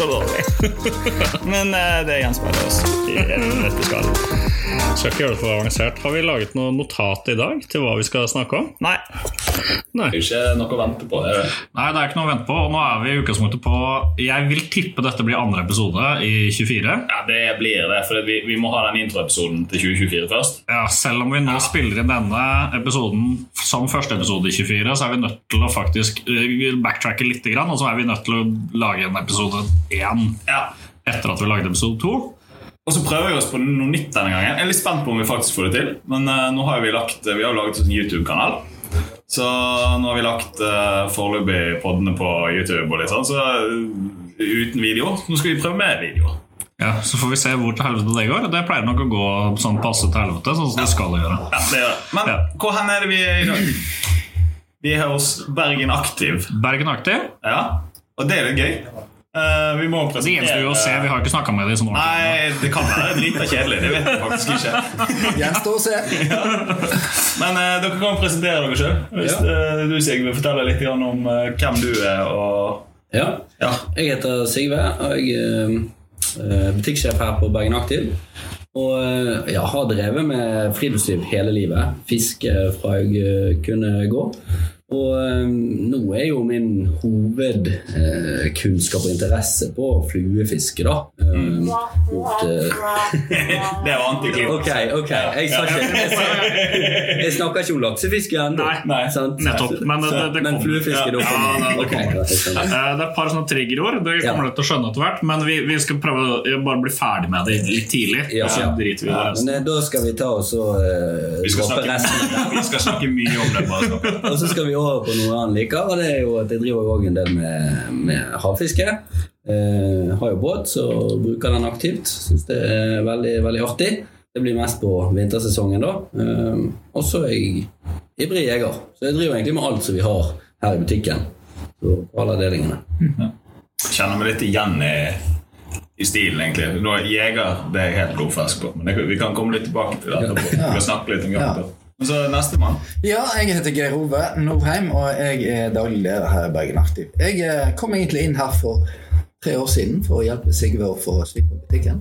Det er så dårlig. men uh, det gjenspeiler oss i dette skal. Skal ikke gjøre det for avansert. Har vi laget noe notat i dag til hva vi skal snakke om? Nei. Nei. Det er ikke noe å vente på. Det er. Nei, det er ikke noe å vente på. Og nå er vi i utgangspunktet på Jeg vil tippe dette blir andre episode i 24. Ja, det blir det, for vi, vi må ha den introepisoden til 2024 først. Ja, Selv om vi nå spiller inn denne episoden som første episode i 24, så er vi nødt til å faktisk uh, backtracke litt, og så er vi nødt til å lage en episode én Ja. etter at vi lagde episode to. Og så prøver vi oss på noe nytt denne gangen. Jeg er litt spent på om vi faktisk får det til. Men uh, nå har vi lagt Vi har laget en YouTube-kanal. Så nå har vi lagt uh, foreløpig podene på YouTube og litt sånn, så uh, uten video. Nå skal vi prøve med video. Ja, Så får vi se hvor til helvete det går. Det pleier nok å gå sånn passe til helvete, sånn som det skal gjøre. Ja, det gjør det. Men Ja. hvor hen er det vi er i dag? Vi er hos Bergen Aktiv. Bergen Aktiv. Ja, og det er litt gøy. Eh, vi må Det gjenstår jo å se. Vi har ikke snakka med dem i sånn ordentlig. Nei, det kan være drita kjedelig. Det vet jeg faktisk ikke. Gjenstår å se. Men uh, dere kan presentere dere sjøl. Hvis uh, du Sigve, forteller litt om hvem du er. og... Ja. Ja. Jeg heter Sigve, og jeg er eh, butikksjef her på Bergen Aktiv. Og jeg har drevet med friluftsliv hele livet. Fiske fra jeg kunne gå. Og eh, nå er jo min hovedkunnskap og interesse på fluefiske, da. Eh, mot, uh... Det var antiklimaks. Ok, ok. Jeg, sa ikke, jeg, sa- jeg snakker ikke om laksefiske ennå. Nei, nei, nettopp. Men det- det- det Men kommer. fluefiske, da Ja, kommer det ja, jeg skjønner. Eh, Det er et par sånne triggerord. Det kommer du til å skjønne etter hvert. Men vi, vi skal prøve å bare bli ferdig med det litt tidlig. Ja. Og så driter vi i det men eh, da skal vi ta oss og uh, Vi skal, resten. snakke, vi skal snakke mye om det. bare. Og så skal vi over på noe annet liker, og det er jo at jeg driver òg en del med, med havfiske. Eh, har jo båt, så bruker den aktivt. Syns det er veldig, veldig artig. Det blir mest på vintersesongen, da. Eh, og så er jeg ivrig jeger, så jeg driver egentlig med alt som vi har her i butikken. Så alle avdelingene. Kjenner meg litt igjen i, i stilen, egentlig. Nå, jeger det er jeg helt blodfersk på, men jeg, vi kan komme litt tilbake til det etterpå. Vi kan snakke litt om jakta. Men så nestemann. Ja, jeg heter Geir Ove Nordheim, og jeg er daglig leder her i Bergen Aktiv. Jeg eh, kom egentlig inn her for tre år siden for å hjelpe Sigve å få slipp på butikken.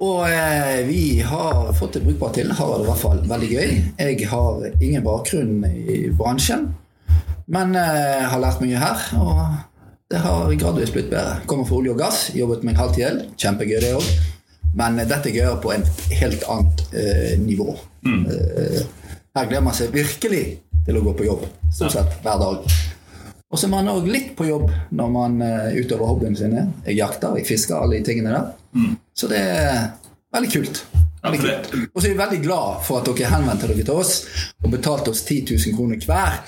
Og eh, vi har fått det brukbart til. Har det i hvert fall veldig gøy. Jeg har ingen bakgrunn i bransjen, men eh, har lært mye her. Og det har gradvis blitt bedre. Kommer fra olje og gass, jobbet meg halvt i hjel. Kjempegøy, det òg. Men eh, dette er gøyere på et helt annet eh, nivå. Eh, her gleder man seg virkelig til å gå på jobb, stort sett hver dag. Og så er man òg litt på jobb når man uh, utøver hobbyen sin. Jeg jakter, jeg fisker, alle de tingene der. Så det er veldig kult. Og så er vi veldig glad for at dere henvendte dere til oss og betalte oss 10 000 kroner hver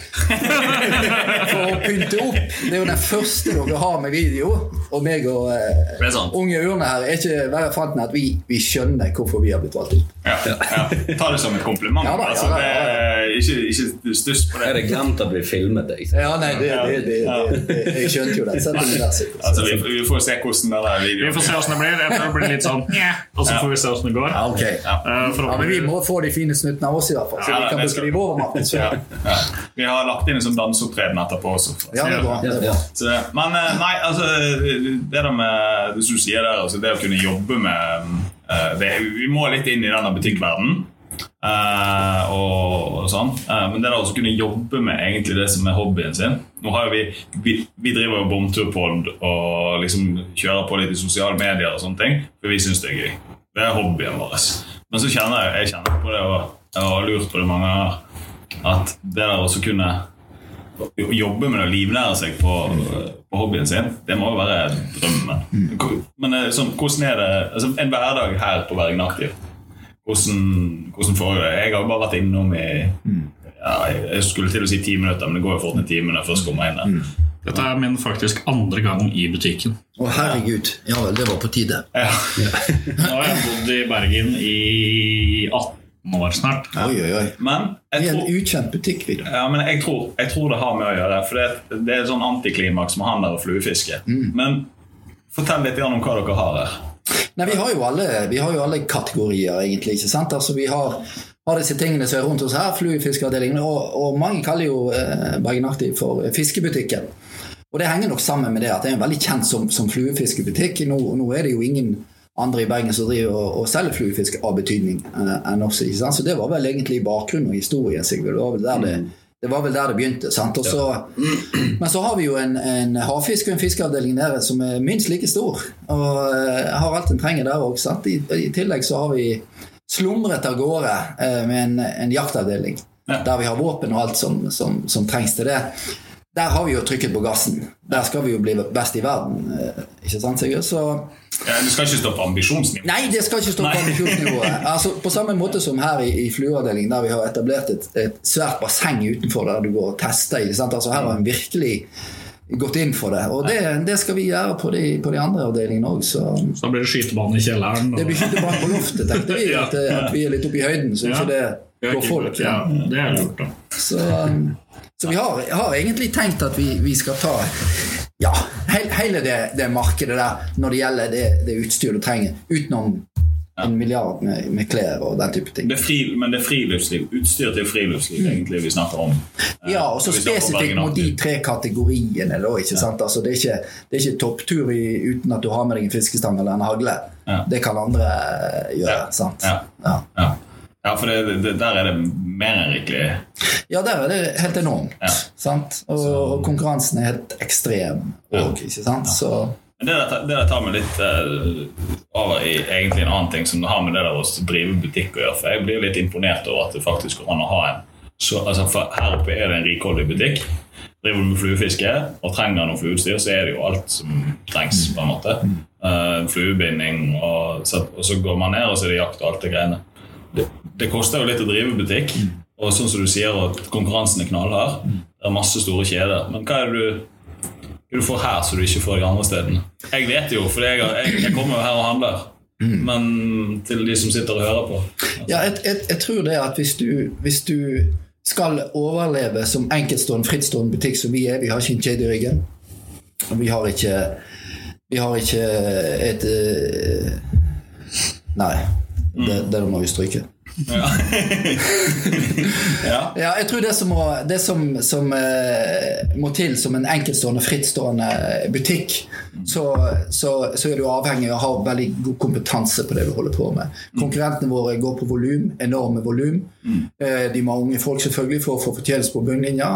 for å pynte opp. Det er jo den første dere har med video. Og meg og eh, Det er unge urne her er ikke verre fant enn at vi, vi skjønner hvorfor vi har blitt valgt ut. Ja, ja. Ta det som et kompliment. Ja da, ja altså, da, det ja er ikke, ikke stuss på Jeg det. hadde glemt at vi filmet det. Ja, nei, det, det, det, det, det, jeg skjønte jo det. Sett det der, sikkert. Altså, vi, vi får se hvordan det er videoen Vi får se åssen det blir. Jeg tror det blir litt sånn Og så får vi se åssen det går. Ja. Eh, Ja, men vi må få de fine snuttene av oss, i hvert fall. Så Ja, vi kan bruke de våre vår ja, ja. Vi har lagt inn en sånn danseopptreden etterpå også. Ja, det er bra. Det er bra. Så men eh, nei, altså Det der med det som du sier der, altså det å kunne jobbe med eh, det, Vi må litt inn i denne butikkverdenen. Uh, og, og sånn. Uh, men det å kunne jobbe med egentlig det som er hobbyen sin Nå har jo vi, vi, vi driver jo bomturpod og liksom kjører på litt i sosiale medier, og sånne ting, for vi syns det er gøy. Det er hobbyen vår. Men så kjenner jeg, jeg kjenner på det, og jeg har lurt på det mange ganger, at det der å kunne jobbe med det og livnære seg på, på hobbyen sin, det må jo være drømmen. Men eh, sånn, hvordan er det altså, En hverdag her på Bergen Aktiv, hvordan, hvordan foregår det? Jeg har bare vært innom i ja, Jeg skulle til å si ti minutter, men det går jo fort en time når jeg først kommer inn der. Dette er min faktisk andre gang i butikken. Å, herregud. Ja vel, det var på tide. Ja. Nå har jeg bodd i Bergen i 18 år snart. Oi, oi, oi. Men jeg en ukjent butikk, ja, men jeg, tror, jeg tror det har med å gjøre. For det, det er et sånn antiklimaks med handel og fluefiske. Men fortell litt om hva dere har her. Nei, vi har jo alle, vi har jo alle kategorier, egentlig. ikke sant? Altså, Vi har, har disse tingene som er rundt oss her, fluefiskeavdelingen, og, og mange kaller jo eh, Bergen Aktiv for fiskebutikken. Og det henger nok sammen med det at det er en veldig kjent som, som fluefiskebutikk. Nå, nå er det jo ingen andre i Bergen som driver og, og selger fluefisk av betydning eh, enn oss. Så det var vel egentlig bakgrunnen og historien. Sigurd. Det var vel der det, det, var vel der det begynte. så, Men så har vi jo en, en havfisk- og en fiskeavdeling nede som er minst like stor. Og eh, har alt en trenger der òg. I, I tillegg så har vi slumret av gårde eh, med en, en jaktavdeling. Ja. Der vi har våpen og alt som, som, som trengs til det. Der har vi jo trykket på gassen. Der skal vi jo bli best i verden. eh, Ikke sant, Sigurd? Så Ja, du skal ikke stå på ambisjonsnivå. Nei, det skal ikke stå på ambisjonsnivået. Altså, på samme måte som her i, i flueavdelingen, der vi har etablert et, et svært basseng utenfor der du går og tester. Ikke sant? Altså, her har vi virkelig gått inn for det. Og det, det skal vi gjøre på de, på de andre avdelingene òg. Så Så da blir det skytebane i kjelleren. og- det blir skytebane på loftet, tenkte vi. At, at vi er litt oppe i høyden, så ikke det Det ikke- folk. Ja, det er lurt, da. Så, um, så vi har, har egentlig tenkt at vi, vi skal ta ja, hele det, det markedet der når det gjelder det, det utstyret du trenger, utenom en milliard med, med klær og den type ting. Det fri, men det er friluftsliv. Utstyr til friluftsliv egentlig vi snakker om. Eh, Ja, og så snakker spesifikt mot de tre kategoriene. Da, ikke sant? Altså, det, er ikke, det er ikke topptur i, uten at du har med deg en fiskestang eller en hagle. Ja. Det kan andre gjøre. Ja. sant? Ja. Ja. For det, det, der er det mer enn rikelig. Ja, der er det helt enormt. Ja. Sant? Og, og konkurransen er helt ekstrem òg, ikke sant? Så Men det der, det der tar meg litt uh, over i egentlig en annen ting som det har med det der å drive butikk å gjøre. For jeg blir litt imponert over at det faktisk går an å ha en så, altså Her oppe er det en rikholdig butikk. Driver du med fluefiske og trenger noe flueutstyr, så er det jo alt som trengs. på en måte. Uh, fluebinding, og så, og så går man ned, og så er det jakt og alt det greiene. Det, koster jo litt å drive butikk, og sånn som du sier at konkurransen er knallhard. Det er masse store kjeder. Men hva er det du du får her som du ikke får de andre stedene. Jeg vet jo, for jeg, jeg, jeg kommer jo her og handler. Men til de som sitter og hører på Ja, jeg, jeg, jeg tror det at hvis du, hvis du skal overleve som enkeltstående, frittstående butikk som vi er Vi har ikke en kjede i ryggen. Og vi har ikke Vi har ikke et Nei. Nei, det, det må vi stryke. Ja. ja. Ja, jeg tror det som må, det som, som eh, må til som en enkeltstående, frittstående butikk, så, så, så er du avhengig av å ha veldig god kompetanse på det du holder på med. Konkurrentene våre går på volum, enorme volum. Eh, de må ha unge folk selvfølgelig for å få fortjeneste på bunnlinja.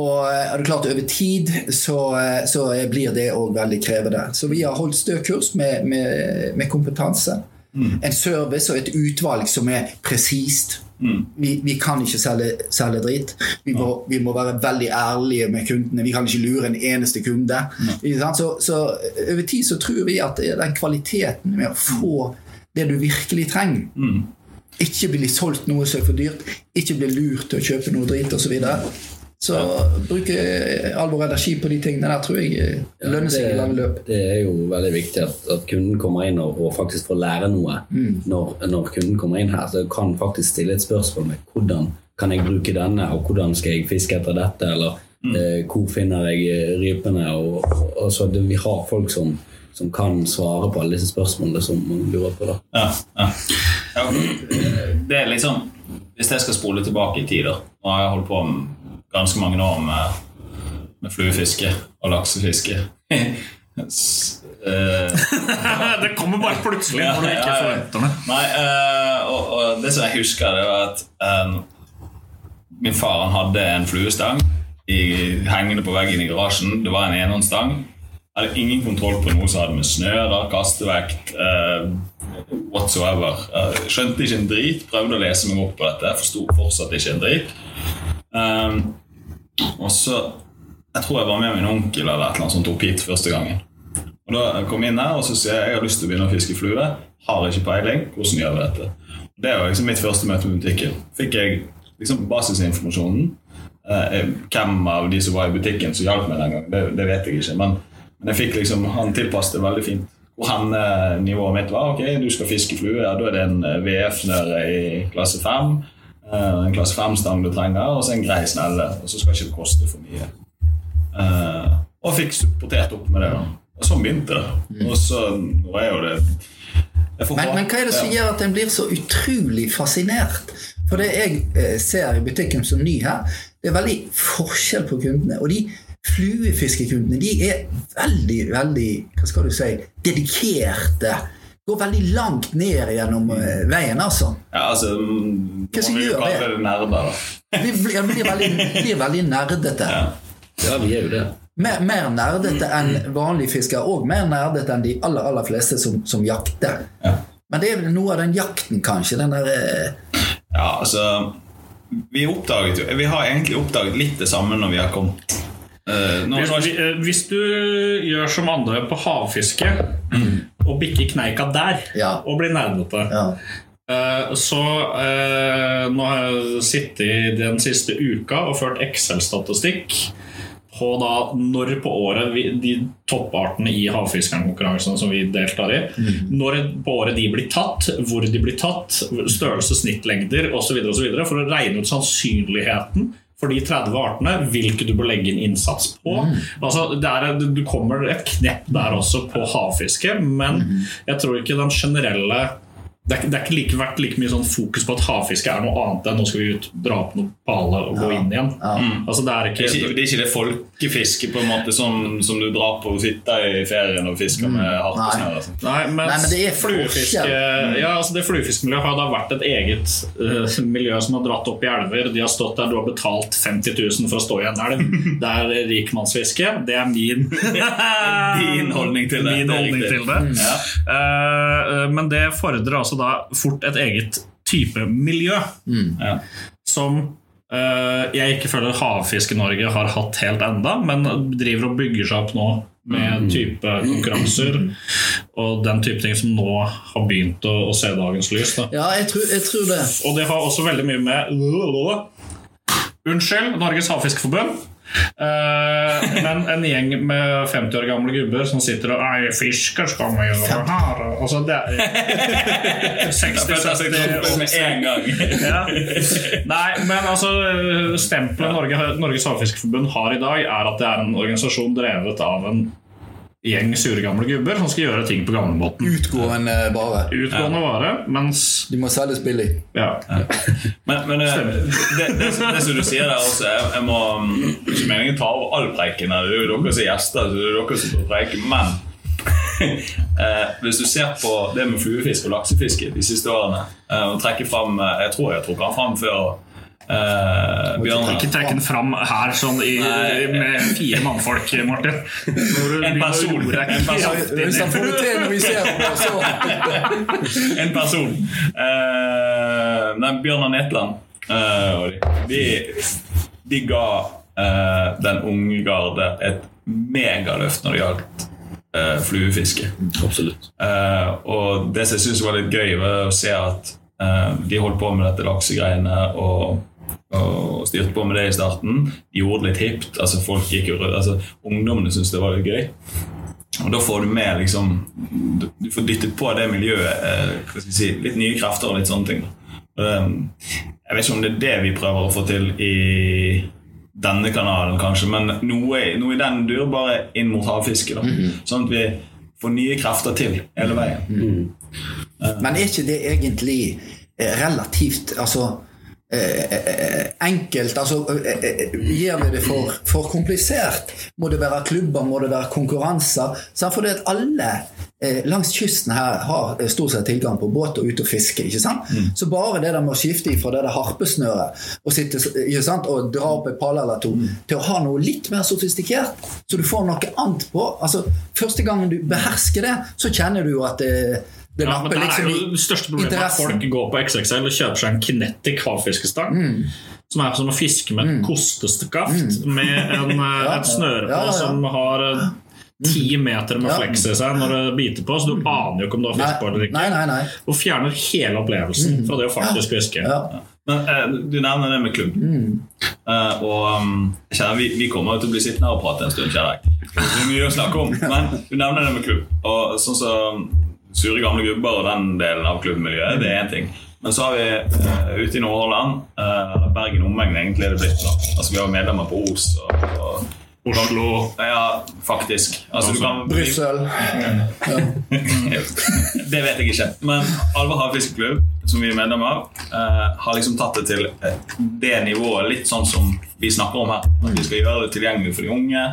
Og eh, er det klart over tid så, eh, så blir det òg veldig krevende. Så vi har holdt stø kurs med, med, med kompetanse. En service og et utvalg som er presist. Vi, vi kan ikke selge, selge drit. Vi må, vi må være veldig ærlige med kundene. Vi kan ikke lure en eneste kunde. Sant? Så, så over tid så tror vi at den kvaliteten med å få det du virkelig trenger. Ikke bli solgt noe som er for dyrt, ikke bli lurt til å kjøpe noe drit osv. Så, ja. bruke alvor og energi på de tingene der tror jeg lønner seg i lange løp. Det er jo veldig viktig at, at kunden kommer inn og, og faktisk får lære noe når, når kunden kommer inn her. Så kan faktisk stille et spørsmål med hvordan kan jeg bruke denne, og hvordan skal jeg fiske etter dette, eller eh, hvor finner jeg eh, rypene? Og, og, og så det, vi har folk som, som kan svare på alle disse spørsmålene som man lurer på. da. Ja, ja. ja, det er liksom Hvis jeg skal spole tilbake i tid, da Nå har jeg holdt på med ganske mange år med, med fluefiske og laksefiske. Eh, det kommer bare plutselig når du ikke forventer det. Nei, uh, og, og det som jeg husker, det var at um, min far han hadde en fluestang i, hengende på veggen i garasjen. Det var en enhåndsstang. Hadde ingen kontroll på noe som hadde med snører, kastevekt uh, whatsoever. Uh, skjønte ikke en drit. Prøvde å lese meg opp på dette. Forsto fortsatt ikke en drit. Eh, og så Jeg tror jeg var med min onkel eller et eller annet som opp hit første gangen. Og da kom jeg inn her og så sier jeg jeg har lyst til å begynne å fiske flue. Har ikke peiling. Hvordan gjør vi dette? Det var liksom mitt første møte med butikken. Fikk jeg liksom basisinformasjonen. eh, hvem av de som var i butikken som hjalp meg den gangen. Det, det vet jeg ikke. Men, men jeg fikk liksom, han tilpasset det veldig fint. Hvor hen eh, nivået mitt var. Ok, du skal fiske flue. Ja, da er det en eh, VF-snøre i klasse 5. eh, en klasse 5-stang du trenger, og så en grei snelle. Og så skal ikke det koste for mye. Eh, og fikk supportert opp med det. Og sånn begynte det. Og så nå er jo det Men, men hva er det som gjør at en blir så utrolig fascinert? For det jeg eh, ser i butikken som ny her, det er veldig forskjell på kundene. Og de fluefiskekundene de er veldig, veldig hva skal du si, dedikerte. Går veldig langt ned gjennom eh, veien, altså. Ja, altså mm, Hva som vi gjør det? nerder, da. Blir, blir, veldig, blir veldig nerdete. Ja, vi er jo det. Mer, mer nerdete enn vanlige fiskere, og mer nerdete enn de aller, aller fleste som, som jakter. Ja. Men det er vel noe av den jakten, kanskje. Den der eh, Ja, altså Vi oppdaget Vi har egentlig oppdaget litt det samme når vi har kommet. Uh, Hvis, vi- eh, hvis du gjør som andre på havfiske, og bikke kneika der, Ja. og bli nerdete ja. eh, Så eh, nå har jeg sittet den siste uka og ført Excel-statistikk på da når på året vi, de toppartene i havfiskerkonkurransen som vi deltar i, når på året de blir tatt, hvor de blir tatt, størrelse, snittlengder osv. for å regne ut sannsynligheten for de 30 artene, hvilke du bør legge inn innsats på. Altså, det er, du kommer et knepp der også på havfiske, men jeg tror ikke den generelle det er, ikke- det er ikke like, vært like mye sånn fokus på at havfiske er noe annet enn nå skal vi ut, dra opp noen pale og gå inn igjen. Altså, det er det, er ikke, ikke, det er ikke det folkefiske på en måte som, som du drar på og sitter i ferien og fisker med harpesnøre. Altså. Nei, Nei, men det er fluefiske, forskjell. ja, altså det fluefiskemiljøet har da vært et eget uh, miljø som har dratt opp i elver. De har stått der, du har betalt 50 000 for å stå i en elv. Det er rikmannsfiske. Det er min Din holdning til det. Min holdning til det. Ja. Uh, men det fordrer altså da fort et eget type miljø Ja. som eh, jeg ikke føler Havfiske-Norge har hatt helt enda, men driver og bygger seg opp nå med type konkurranser og den type ting som nå har begynt å, å se dagens lys. Da. ja, jeg tror, jeg tror det. Og det har også veldig mye med Unnskyld, Norges Havfiskerforbund. Eh, men en gjeng med 50 år gamle gubber som sitter og Ei, fisker skal vi gjøre her Altså, det er 60, Følte seg 70 en gang. ja. Nei, men altså Stempelet Norge, Norges Havfiskeforbund har i dag, er at det er en organisasjon drevet av en gjeng sure gamle gubber som skal gjøre ting på gamlemåten. Utgående bare. Utgående vare, mens De må selges billig. ja. Men, men eh, det, det, det, som du sier der også Jeg, jeg må mm, ikke meningen ta over all preiken her. Det er jo dere som er gjester, så det er dere som får preike. Men eh, hvis du ser på det med fluefisk og laksefiske de siste årene eh, og trekker frem, eh, Jeg tror jeg har trukket han fram før eh, Bjørnar. Ikke trekke den fram her sånn i, Nei. med fire mannfolk, Martin. Når du En person. En person. en person. Uh, nei, Bjørnar Netland. eh, og de, de, de ga uh, den unge garde et megaløft når det gjaldt eh, fluefiske. Absolutt. Eh, og det som jeg syns var litt gøy, var å se at eh, de holdt på med dette laksegreiene og, og styrte på med det i starten. De gjorde det litt hipt. altså folk gikk jo altså Ungdommene syntes det var litt gøy. Og da får du med liksom Du får dyttet på det miljøet eh, hva skal jeg si, litt nye krefter og litt sånne ting. Og jeg vet ikke om det er det vi prøver å få til i denne kanalen, kanskje, men noe, noe i den dur, bare inn mot havfiske. da Sånn at vi får nye krefter til hele veien. Men er ikke det egentlig eh, relativt Altså enkelt altså, eh, eh, Gjør vi det for, for komplisert? Må det være klubber? Må det være konkurranser? For det at alle eh, langs kysten her har eh, stort sett tilgang på båt og ut og fiske. ikke sant? Så bare det der med å skifte fra det der harpesnøret og, sitte, ikke sant? og dra opp et palle eller to, til å ha noe litt mer sofistikert, så du får noe annet på altså, Første gangen du behersker det, så kjenner du jo at det, det Ja, men det er liksom jo det største problemet at folk går på XXL og kjøper seg en Kinetic havfiskestang. Mm. Som er som å fiske med et kostesteskaft med en, ja, et snøre på Ja, ja, ja. som har eh, ti meter med Ja. fleks i seg når det biter på, så du aner jo ikke om du har fisk på eller ikke. nei, nei, nei. Og fjerner hele opplevelsen fra det å faktisk fiske. Ja. Men eh, du nevner det med klubb. Eh, og um, kjenner vi, vi kommer jo til å bli sittende her og prate en stund. kjenner jeg. Det er mye å snakke om. Men du nevner det med klubb. Og sånn som Sure gamle gubber og den delen av klubbmiljøet, det er én ting. Men så har vi uh, ute i Nordhordland, uh, Bergen omegn egentlig er det blitt nå. Altså Vi har medlemmer på Os og, og Oslo Ja, faktisk. Altså, kan, Brussel. det vet jeg ikke. Men Alva havfiskeklubb, som vi er medlem av, eh, har liksom tatt det til eh, det nivået litt sånn som vi snakker om her. At vi skal gjøre det tilgjengelig for de unge.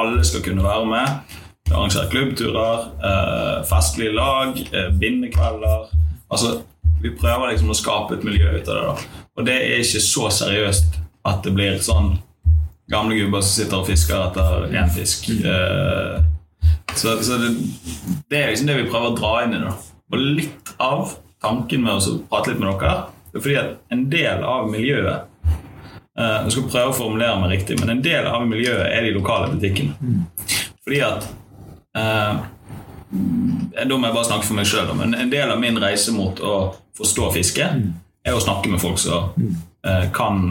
Alle skal kunne være med. Vi arrangerer klubbturer, eh, festlige lag, eh, bindekvelder. Altså, vi prøver liksom å skape et miljø ut av det. da. Og det er ikke så seriøst at det blir sånn gamle gubber som sitter og fisker etter én fisk. Eh, så så det, det er liksom det vi prøver å dra inn i. da. Og litt av tanken med å prate litt med dere det er fordi at en del av miljøet Jeg skal prøve å formulere meg riktig, men en del av miljøet er de lokale butikkene. Fordi at Da må jeg bare snakke for meg sjøl, men en del av min reise mot å forstå fiske er å snakke med folk som eh, kan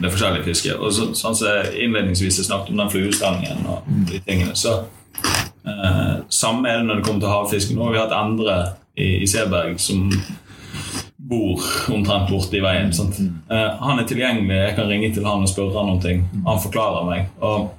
det forskjellige fisket. Og så, sånn som jeg innledningsvis snakket om den fluestangen og de tingene, så eh, Samme er det når det kommer til havfisk. Nå har vi hatt Endre i, i Seberg som bor omtrent borte i veien. Eh, han er tilgjengelig, jeg kan ringe til han og spørre han om ting. Han forklarer meg. og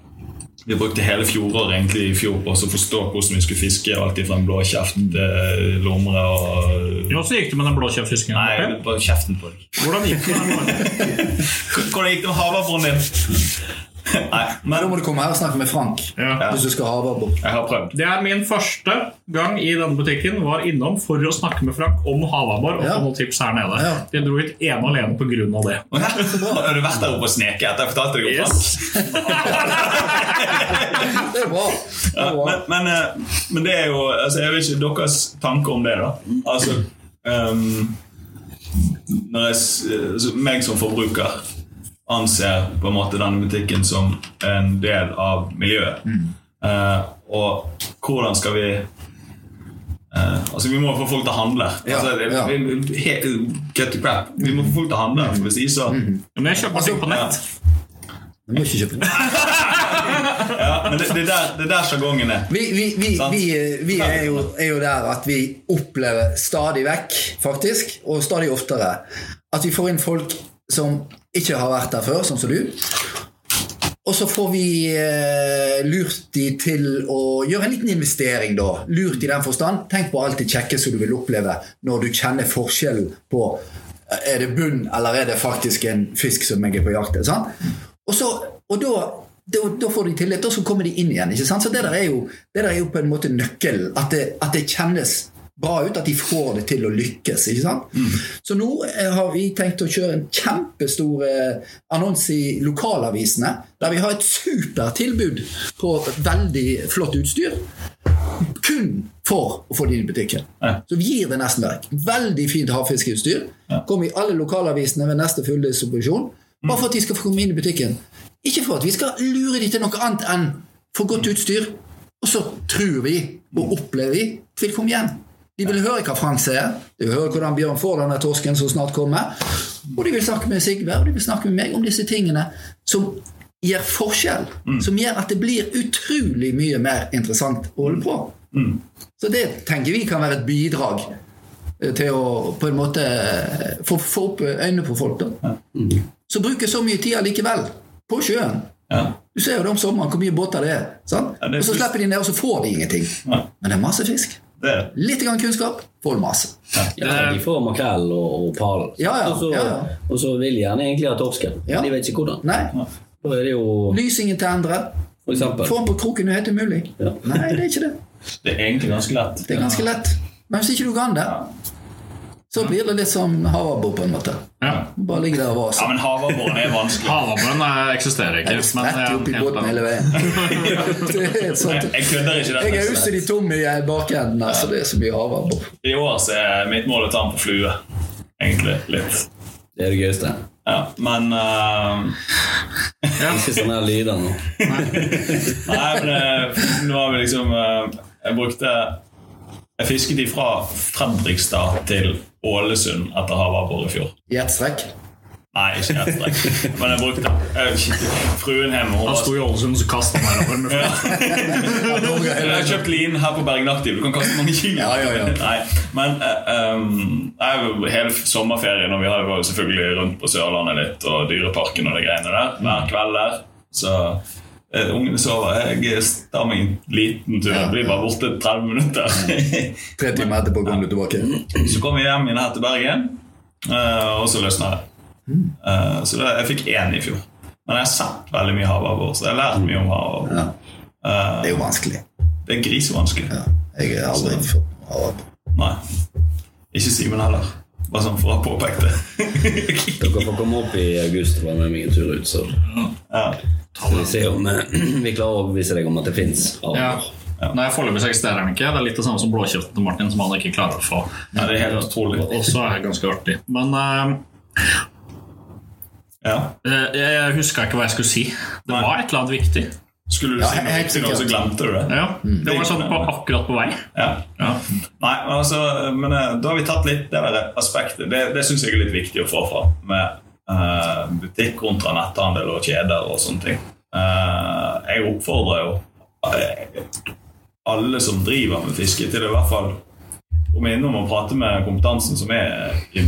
vi brukte hele fjoråret egentlig i fjor på å forstå hvordan vi skulle fiske. Alt fra en blåkjeft, til lomre og så gikk det med den blåkjeftfisken. Nei, bare kjeften på deg. Hvordan gikk det med den? Hvordan gikk det med havabroren din? Nei, Men da må du komme her og snakke med Frank Ja. hvis du skal ha jeg har prøvd. Det er min første gang i denne butikken var innom for å snakke med Frank om havabbor og Ja. få noen tips her nede. Ja. Jeg dro hit ene og alene på grunn av det. Har du vært der oppe og sneket etter jeg fortalte deg om Frank? Det er bra. Det er bra. men, men, eh, men det er jo altså, Jeg vet ikke deres tanke om det, da. Altså um, Når jeg, altså, meg som forbruker anser på en måte denne butikken som en del av miljøet. Eh, og hvordan skal vi eh, Altså Vi må få folk til å handle. Ja, altså, det- ja. vi- he- Cut to crap. Vi må få folk til å handle. For hvis ikke så Men jeg kjøper ting på nett. Du må ikke kjøpe ja, Men det, det er der, det er der sjargongen er. Vi, vi, vi, vi, vi er, jo, er jo der at vi opplever stadig vekk, faktisk, og stadig oftere, at vi får inn folk som ikke har vært der før, sånn som du. Og så får vi eh, lurt de til å gjøre en liten investering, da. Lurt i den forstand. Tenk på alt det kjekke som du vil oppleve når du kjenner forskjellen på eh, er det bunn, eller er det faktisk en fisk som jeg er på jakt etter. Og, så, og da, da, da får de tillit, og så kommer de inn igjen. ikke sant? Så det der er jo, der er jo på en måte nøkkelen. At at det kjennes bra ut, at de får det til å lykkes. ikke sant? Så nå eh, har vi tenkt å kjøre en kjempestor eh, annonse i lokalavisene, der vi har et supertilbud på veldig flott utstyr. Kun for å få det inn i butikken. Ja. Så vi gir det nesten vekk. Veldig fint havfiskeutstyr. Kommer i alle lokalavisene ved neste fulldistribusjon. Bare for at de skal få komme inn i butikken. Ikke for at vi skal lure dem til noe annet enn for godt utstyr. Og så tror vi og opplever vi at de vil komme igjen. De vil høre hva Frank sier, de vil høre hvordan Bjørn får denne torsken som snart kommer. Og de vil snakke med Sigve og de vil snakke med meg om disse tingene som gjør forskjell. Som gjør at det blir utrolig mye mer interessant å holde på. Så det tenker vi kan være et bidrag eh, til å på en måte eh, få, få opp øynene på folk. da. Så bruker så mye tid allikevel på sjøen. Ja. Du ser jo det om sommeren hvor mye båter det er. sant? Ja, det er og så slipper de ned, og så får de ingenting. Ja. Men det er masse fisk. Det er det. Litt grann kunnskap, får du masse. Ja, de får makrell og, og pall. Ja, ja, og, så, ja, ja. og så vil de gjerne egentlig ha torsken. Ja. Men de vet ikke hvordan. Nei. Da er det jo Lysingen til Endre. for eksempel Få den på kroken, er helt mulig. Ja. Nei, det er ikke det. Det er egentlig ganske lett. Det er ganske lett. Men hvis ikke du kan det, så blir det litt som havabbor, på en måte. Ja. Bare ligge der og Ja, men havabboren er vanskelig. Havabboren eh, eksisterer ikke. Jeg er spretter opp i båten hele veien. Det er sånt. Jeg, jeg kødder ikke Jeg er uselig tom i bakenden, altså. Det er så mye havabbor. I år så er mitt mål å ta den på flue. Egentlig litt. Det er det gøyeste. Ja, men uh... Ikke sånne her lyder nå. Nei, men eh, nå har vi liksom eh, Jeg brukte Jeg fisket ifra Fredrikstad til Ålesund etter havabbor i fjor. I ett strekk. Nei, ikke ett strekk. Men jeg brukte Fruen hjemme Han sto i Ålesund og kasta meg over Jeg har kjøpt lin her på Bergen Aktiv. Du kan kaste mange kilo. Ja, ja, ja. Nei, men um, hele sommerferien og vi har jo selvfølgelig rundt på Sørlandet litt og Dyreparken og de greiene der. Hver kveld der. Så eh, ungene sover. Jeg tar meg en liten tur. Jeg blir bare borte 30 minutter. Tre timer etterpå kommer du tilbake. så kom vi hjem igjen her til Bergen, eh, og så løsna det. Eh, så jeg fikk én i fjor. Men jeg har sett veldig mye havabbor, så jeg har lært mye om havabbor. Ja. Det er jo vanskelig. Det er grisevanskelig. Ja. Jeg har aldri fått havabbor. Nei. Ikke Simen heller. Bare sånn for å ha påpekt det. Dere får komme opp i august og være med meg en tur ut, så ja. skal vi se om eh, vi klarer å overbevise deg om at det fins. Ja. Nei, Foreløpig så eksisterer den ikke. Det er litt det samme som blåkjeften til Martin, som han ikke klarer å få. ja, det er helt utrolig. Og så er det ganske artig. Men uh, Ja. eh, jeg huska ikke hva jeg skulle si. Det Nei. var et eller annet viktig. Skulle du Ja, si noe viktig nå, så glemte du det? Ja, Det var sånn på, akkurat på vei. Ja. Ja. Nei, men altså, men eh, da har vi tatt litt det der aspektet. Det, det syns jeg er litt viktig å få fram med uh, butikk kontra netthandel og kjeder og sånne ting. Uh, jeg oppfordrer jo alle som driver med fiske, til å i hvert fall komme innom og prate med kompetansen som er i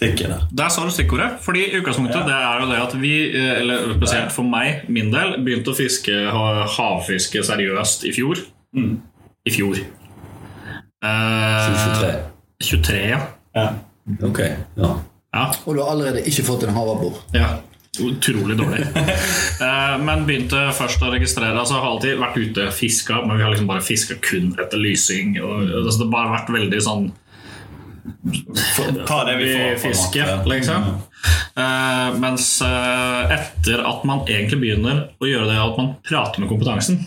her. Der sa du stikkordet. Fordi utgangspunktet Ja. det er jo det at vi, eh, eller spesielt for meg, min del, begynte å fiske havfiske seriøst i fjor. Mm. I fjor. Eh, 23. 23, ja. Ja. Ok, ja. ja. Og du har allerede ikke fått en havabbor. Ja, utrolig dårlig. Eh, men begynte først å registrere altså Har alltid vært ute og fiska, men vi har liksom bare fiska kun etter lysing. Og, altså, det har bare vært veldig sånn Ta det vi får. på en fiske, måte. liksom. Uh, mens uh, etter at man egentlig begynner å gjøre det at man prater med kompetansen,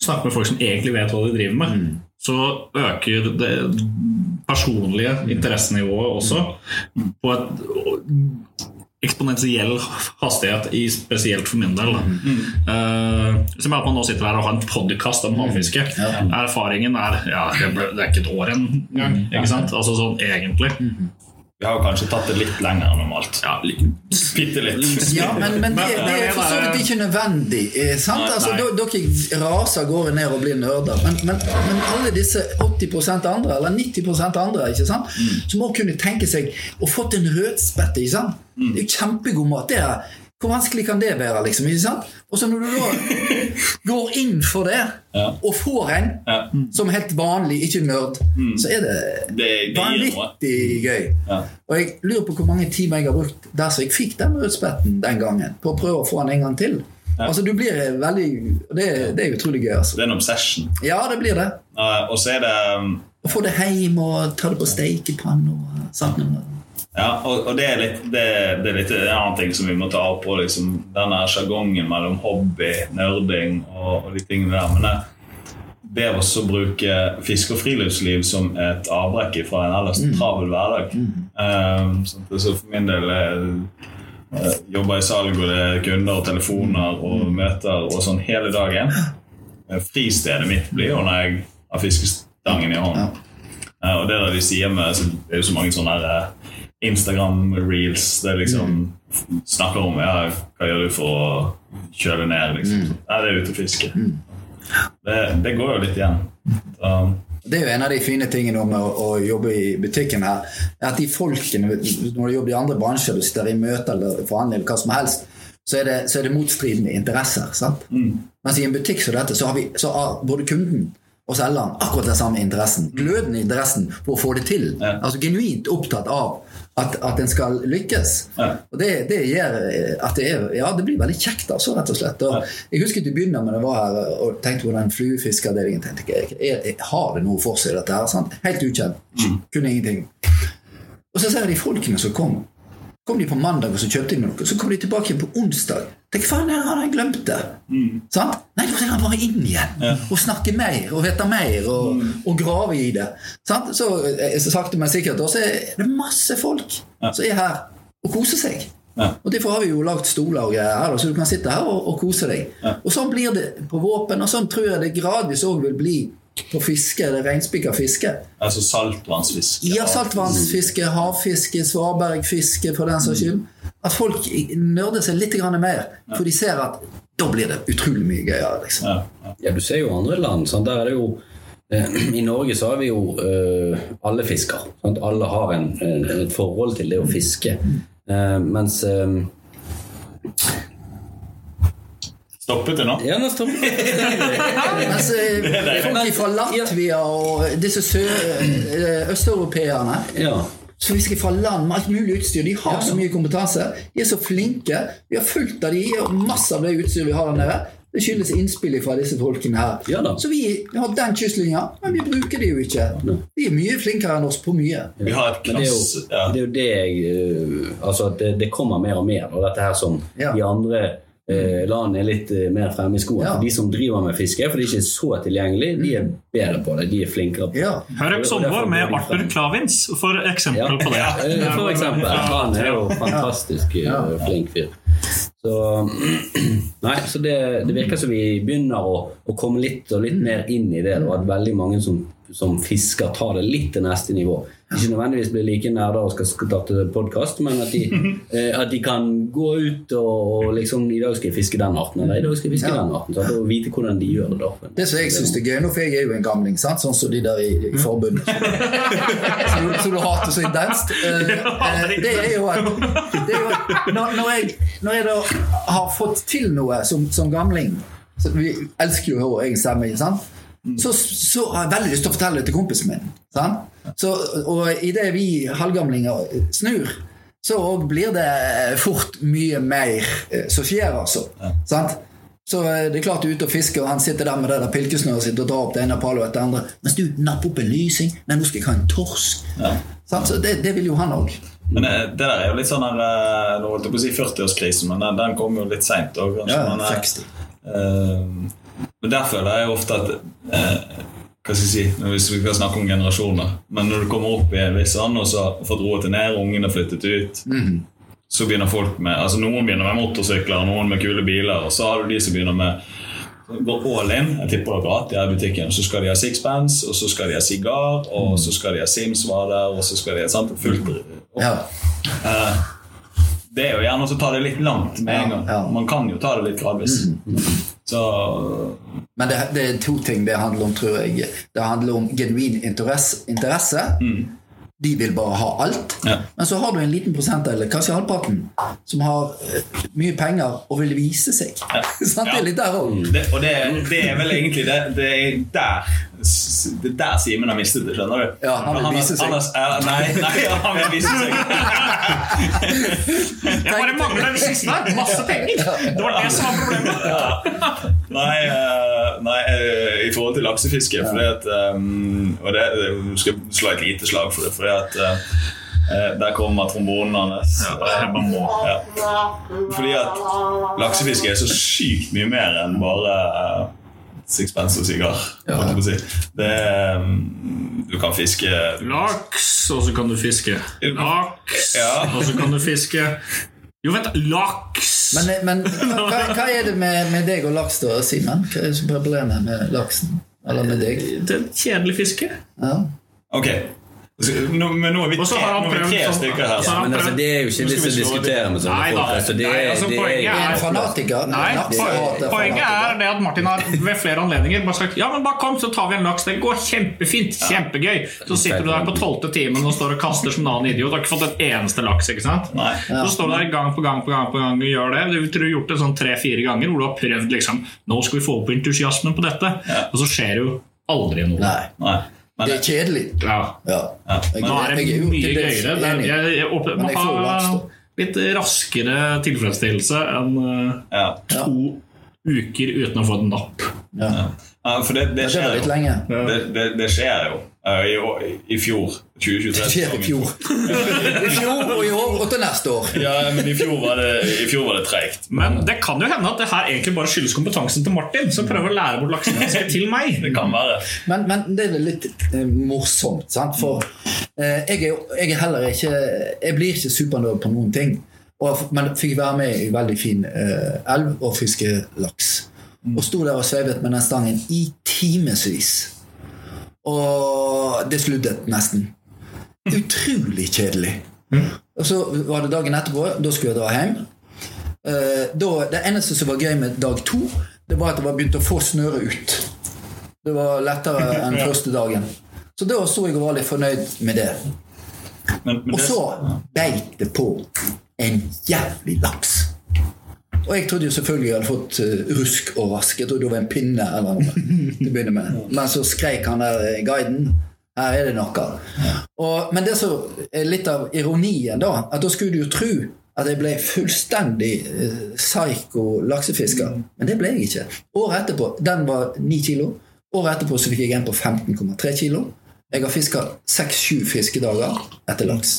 snakker med folk som egentlig vet hva de driver med, så øker det personlige interessenivået også på et eksponentiell hastighet, i, spesielt for min del. Da. Uh, som er at man nå sitter her og har en podkast om havfiske. Erfaringen er ja, det, ble, det er ikke et år engang. Ikke sant? Altså sånn egentlig. Vi har jo kanskje tatt det litt lenger enn normalt. Ja, Bitte litt. Ja, men, men det, det er for så vidt ikke nødvendig. eh, Sant? Nei, Altså, nei. Dere raser av gårde ned og blir nerder. Men, men, men alle disse 80% andre, eller 90% andre, ikke sant? som må kunne tenke seg å fått en rødspette. Ikke sant? Det er jo kjempegod mat. Det er, hvor vanskelig kan det være? liksom, ikke sant? Og så når du da går inn for det, Ja. og får en Ja. som helt vanlig, ikke nerd, så er det Det, det vanvittig gøy. Ja. Og jeg lurer på hvor mange timer jeg har brukt der så jeg fikk den rødspetten den gangen, på å prøve å få den en gang til. Altså du blir veldig Det, det er utrolig gøy, altså. Det er en obsession. Ja, det blir det. Og så er det um, Å få det hjem og ta det på stekepanne og sant? Ja, og, og det, er litt, det, det er litt en annen ting som vi må ta opp Og Liksom, denne sjargongen mellom hobby, nerding og, og de tingene der. Men det, det å bruke fiske og friluftsliv som et avbrekk fra en ellers travel hverdag. Um, sånn så for min del eh, jobber i salg, og det er kunder og telefoner og møter og sånn hele dagen. Eh, Fristedet mitt blir jo når jeg har fiskestangen i hånden. Eh, Og det der de sier med så Det er jo så mange sånne eh, Instagram-reels Det er liksom snakker om ja, hva gjør du for å kjøle ned. liksom. Ja, det er ute og fiske. Det, det går jo litt igjen. Så, Det er jo en av de fine tingene med å, å jobbe i butikken her. er At de folkene, Når du jobber i andre bransjer, du sitter i møter eller forhandler eller hva som helst, så er det, så er det motstridende interesser. sant? Mens i en butikk som dette, så har, vi, så har både kunden og selgeren akkurat den samme interessen. Glødende interessen for å få det til. Ja. Altså Genuint opptatt av at, at en skal lykkes. Ja. Og det, det gjør eh, at det er Ja, det blir veldig kjekt, altså, rett og slett. Og jeg husker til å begynne med det var her og tenkte på den fluefiskavdelingen. tenkte jeg, jeg, jeg, Har det noe for seg, dette her? Sant? Helt ukjent. Kunne ingenting. Og så ser jeg de folkene som kom. Kom de på mandag og så kjøpte de noe, så kom de tilbake igjen på onsdag. Tenk, faen, her har jeg glemt det. Sant? Nei, da trenger han bare inn igjen og snakke mer og vite mer og, og grave i det. Sant? Så, eh, så sakte, men sikkert også så er det masse folk som er her og koser seg. Ja. Og Derfor har vi jo lagd stoler og greier så du kan sitte her og, og kose deg. Og Sånn blir det på våpen, og sånn tror jeg det gradvis òg vil bli på fiske, eller reinspikka fiske. altså saltvannsfiske. Ja, saltvannsfiske, havfiske, svabergfiske for den saks skyld. At folk nerder seg litt mer. For de ser at da blir det utrolig mye gøyere. liksom. Ja, ja. Ja, du ser jo andre land. Sant? Der er det jo eh, I Norge så har vi jo uh, alle fisker. Sant? Alle har en, en, et forhold til det å fiske. Uh, mens um, Stoppet det nå? Ja, nå stoppet Mens eh, folk fra Latvia og disse sø- østeuropeerne Ja. Som fisker fra land med alt mulig utstyr, de har så mye kompetanse. De er så flinke. Vi har fulgt av de, og masse av det utstyret vi har der nede. Det skyldes innspill fra disse folkene her. Ja da. Så vi har den kystlinja, men vi bruker det jo ikke. Vi er mye flinkere enn oss på mye. Vi har et Men det er jo det, er jo det jeg eh, Altså at det, det kommer mer og mer. Og dette her som Ja. de andre eh, landene er litt eh, mer fremme i skoene. Ja. De som driver med fiske, for de er ikke så tilgjengelige, de er bedre på det. De er flinkere på det. Ja. Hør episoden vår med Arthur Klavins for eksempel Ja. på det. Eh, For eksempel. Han er jo fantastisk eh, flink fyr. Så Nei, så det, det virker som vi begynner å, å komme litt og litt mer inn i det, og at veldig mange som, som fisker, tar det litt til neste nivå. Ikke nødvendigvis blir like nerder og skal starte podkast, men at de, eh, at de kan gå ut og, og liksom I dag skal jeg fiske den arten, eller i dag skal jeg fiske Ja. den arten. Så, Og vite hvordan de gjør det. da. Det som jeg syns er gøy nå, for jeg er jo en gamling, sant? sånn som de der i, i forbundet. Som som du hater så intenst. Eh, eh, det er jo at, er jo at når, når, jeg, når jeg da har fått til noe som, som gamling så Vi elsker jo vår egen stemme, ikke sant? Så, så har jeg veldig lyst til å fortelle det til kompisen min. Sant? Så, og idet vi halvgamlinger snur, så blir det fort mye mer eh, som skjer, altså. Sant? Så eh, det er klart du er ute og fisker, og han sitter der med det der pilkesnøret sitt og drar opp det ene palet etter det andre. Mens du napper opp en lysing. Nei, nå skal jeg ha en torsk. Sant? Så det, det vil jo han òg. Men eh, det der er jo litt sånn her Nå holdt jeg på å si 40-årskrisen, men den, den kom jo litt seint. Ja, men, eh, 60. eh, men der føler jeg ofte at eh, Hva skal jeg si Hvis vi skal snakke om generasjoner Men når du kommer opp i en viss sånn, og så har fått roet det ned, ungene har flyttet ut Så begynner folk med altså Noen begynner med motorsykler, noen med kule biler, og så har du de som begynner med går all in. Jeg tipper dere at de er i butikken. Så skal de ha sixpence, og så skal de ha sigar, og så skal de ha Sims-varer, og så skal de ha sant, fullt Ja. uh, det er jo gjerne å ta det litt langt med en gang. Ja, ja. Man kan jo ta det litt gradvis. Så Men det, det er to ting det handler om, tror jeg. Det handler om genuin interesse. interesse. De vil bare ha alt. Ja. Men så har du en liten prosentdel, kanskje halvparten, som har eh, mye penger og vil vise seg. Sant? Det er litt der òg. Og det, det er vel egentlig det Det er der Det er der Simen har mistet det, skjønner du? Ja, han vil vise seg. han ja, nei, nei, han vil vise seg. Jeg bare mangler den siste der. Masse penger. Det var det som var problemet. Nei, eh, nei eh, i forhold til laksefiske fordi at, um, Og det, det skal jeg slå et lite slag for det. Fordi at eh, eh, Der kommer trombonen hans. Ja, jeg. Ja. Fordi at laksefiske er så sykt mye mer enn bare eh, sixpence og sigar. å si. Det um, du kan fiske Laks, og så kan du fiske. Laks, Ja. og så kan du fiske. Jo, vent. Laks! Men, men hva, hva er det med, med deg og laks, da, Simen? Hva er er problemet med laksen? Eller med deg? Det er et kjedelig fiske. Ja. Ok. Nå, men nå er vi tre, er vi sånn- stykker her. han Men altså, det er jo ikke det som diskuterer med sånne folk. Altså, det, Nei, er- altså, det poenget er, En fanatiker? Nei, laksehater Poenget er det at Martin har ved flere anledninger bare sagt Ja, men bare kom, så tar vi en laks. Det går kjempefint. Kjempegøy. Så sitter du der på tolvte timen og står og kaster som en annen idiot. Du har ikke fått en eneste laks. ikke sant? Nei. Så står du der gang på gang på gang på gang og gjør det. Du tror du har gjort det sånn tre-fire ganger hvor du har prøvd liksom Nå skal vi få opp entusiasmen på dette. Og så skjer det jo aldri noe. Nei. Nei. Men, Det er kjedelig. Ja. Ja. Jeg, Nå er det jeg er mye gøyere. Men jeg, jeg, opp- Men jeg får laks, da. litt raskere tilfredsstillelse enn eh, ja. Ja. to uker uten å få et napp. Ja. Ja, for det, det Det skjer jo. Det, det, det skjer jo. Eh, I, år- I fjor. 2023. Det skjer i fjor. I fjor og i år og til neste år. Ja, men i fjor var det, i fjor var det treigt. Men det kan jo hende at det her egentlig bare skyldes kompetansen til Martin, som prøver å lære bort laksefiske til meg. Det kan være. Men, men det er litt eh, morsomt, sant? For eh, jeg, er, jeg er heller ikke Jeg blir ikke supernerd på noen ting. Og, men fikk være med i veldig fin eh, elv og fiske laks. Og sto der og sveivet med den stangen i timevis. Og det sluddet nesten. Utrolig kjedelig. Og så var det dagen etterpå. Da skulle jeg dra hjem. Eh, da, det eneste som var gøy med dag to, det var at det var begynt å få snøre ut. Det var lettere enn første dagen. Så da sto jeg og var litt fornøyd med det. Men, men Og så beit det på en jævlig laks. Og jeg trodde jo selvfølgelig jeg hadde fått eh, rusk og rask. Jeg trodde det var en pinne eller noe. til å begynne med. Men så skreik han der eh, guiden. Her er det noe. Og, men det som er litt av ironien, da, at da skulle du jo tro at jeg ble fullstendig psyko psycho laksefisker. Men det ble jeg ikke. Året etterpå, den var 9 kilo. Året etterpå så fikk jeg en på 15,3 kilo. Jeg har fiska seks-sju fiskedager etter laks.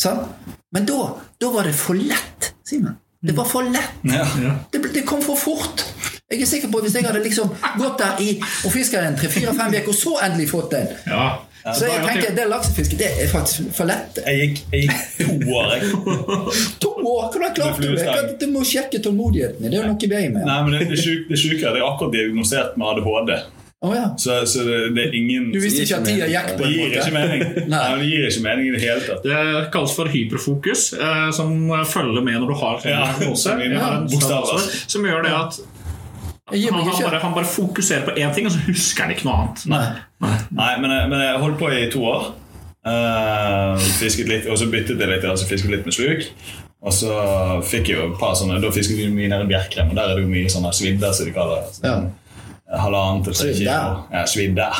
Sånn? Men da, da var det for lett, Simen. Det var for lett. ja. Det, det kom for fort. Jeg er sikker på at Hvis jeg hadde liksom gått der i, og fiska en tre-fire-fem uker, og så endelig fått den Ja. Så jeg tenker det laksefisket det er faktisk for lett. Jeg gikk, jeg gikk to år, jeg. To år! Hvordan klarte du det? Du må sjekke tålmodigheten. Det er jo noe i veien med. Nei, men det, det, syke, det syke er at jeg akkurat diagnosert med ADHD. Å ja. Så, så det, det er ingen Du visste ikke at tida gikk på en gir ikke måte? mening. Nei. Nei, det gir ikke mening i det hele tatt. Det kalles for hyperfokus, eh, som følger med når du har en Ja, diagnose. som Ja, bokstaver. Som gjør det at han, han, bare, han bare fokuserer på én ting, og så husker han ikke noe annet. Nei. Nei, men, jeg- men jeg holdt på i to år. Uh, fisket litt, og så byttet jeg litt, altså fisket litt med sluk. Og så fikk jeg jo et par sånne Da fisket vi mye nær en Bjerkrem, og der er det jo mye sånne svidder, som de kaller det. Sånn, Halvannen til tre kilo. Ja, svidde.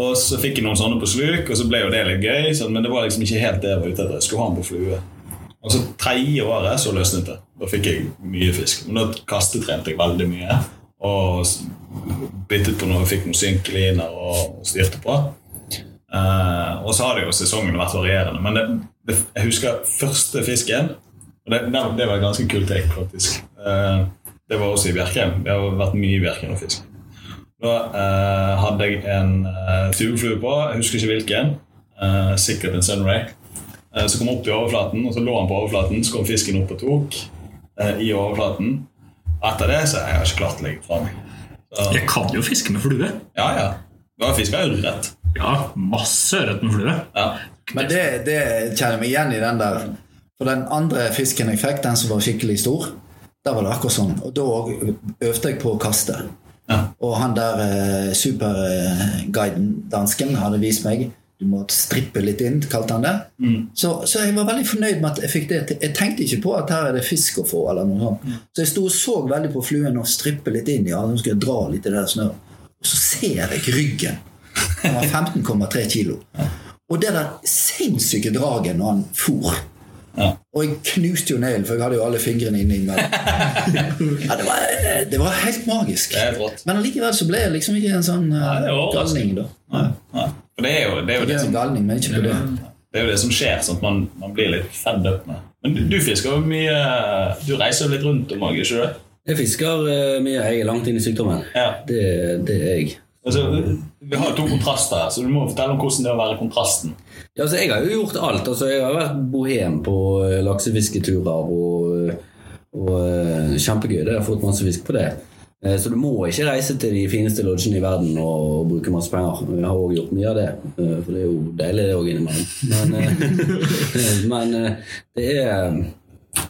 Og så fikk jeg noen sånne på sluk, og så ble jo det litt gøy. Sånn, men det var liksom ikke helt det jeg var ute etter. Jeg skulle ha den på flue. Og så tredje året så løsnet det. Da fikk jeg mye fisk. Men da kastetrente jeg veldig mye. Og byttet på noe, fikk noen synkeliner og styrte på. Uh, og så har det jo sesongene vært varierende. Men det, det, jeg husker første fisken. Og det, det, var et ganske kult take, faktisk. Uh, det var også i Bjerkreim. Det har vært mye i Bjerkreim og fiske. Da eh, hadde jeg en eh, tubeflue på, jeg husker ikke hvilken. Eh, sikkert en Sunray. Eh, så kom han opp i overflaten, og så lå han på overflaten. Så kom fisken opp og tok eh, i overflaten. Etter det så har jeg ikke klart å legge fra meg. Så, Jeg kan jo fiske med flue. ja, ja. Du har fiska jeg ørret. Ja, masse ørret med flue. Ja. Men det, det kjenner jeg meg igjen i den der. For den andre fisken jeg fikk, den som var skikkelig stor, der var det akkurat sånn. Og da øvde jeg på å kaste. Ja. Og han der eh, superguiden, dansken, hadde vist meg du må strippe litt inn, kalte han det. Så, så jeg var veldig fornøyd med at jeg fikk det til. Jeg tenkte ikke på at her er det fisk å få. eller noe sånt. Så jeg sto og så veldig på fluen og strippe litt inn. Ja, nå skal jeg dra litt i det der snøret. Og så ser jeg ryggen. Han var 15,3 kilo. Og det der sinnssyke draget når han for. Ja. Og jeg knuste jo neglen, for jeg hadde jo alle fingrene inni mellom. Ja, det, var, det var helt magisk. Er. Men allikevel så ble jeg liksom ikke en sånn uh, Nei, galning, da. Nei, nei. Det er jo det, er jo det er som galning, men ikke på det. Det er jo det som skjer, sånn at man, man blir litt fedd up med. Men du, du fisker jo mye Du reiser litt rundt om òg, ikke du? Jeg fisker eh, mye. Jeg er langt inn i sykdommen. Ja. Det, det er jeg. Altså, vi har to kontraster her, så du må fortelle om hvordan det er å være kontrasten. Ja, altså, jeg har jo gjort alt. Altså, jeg har vært bohem på eh, laksefisketurer og, og eh, kjempegøy. Det har fått masse fisk på det. Eh, Så du må ikke reise til de fineste lodgene i verden og bruke masse penger. Jeg har også gjort mye av det, for det er jo deilig det òg innimellom. Men, men det er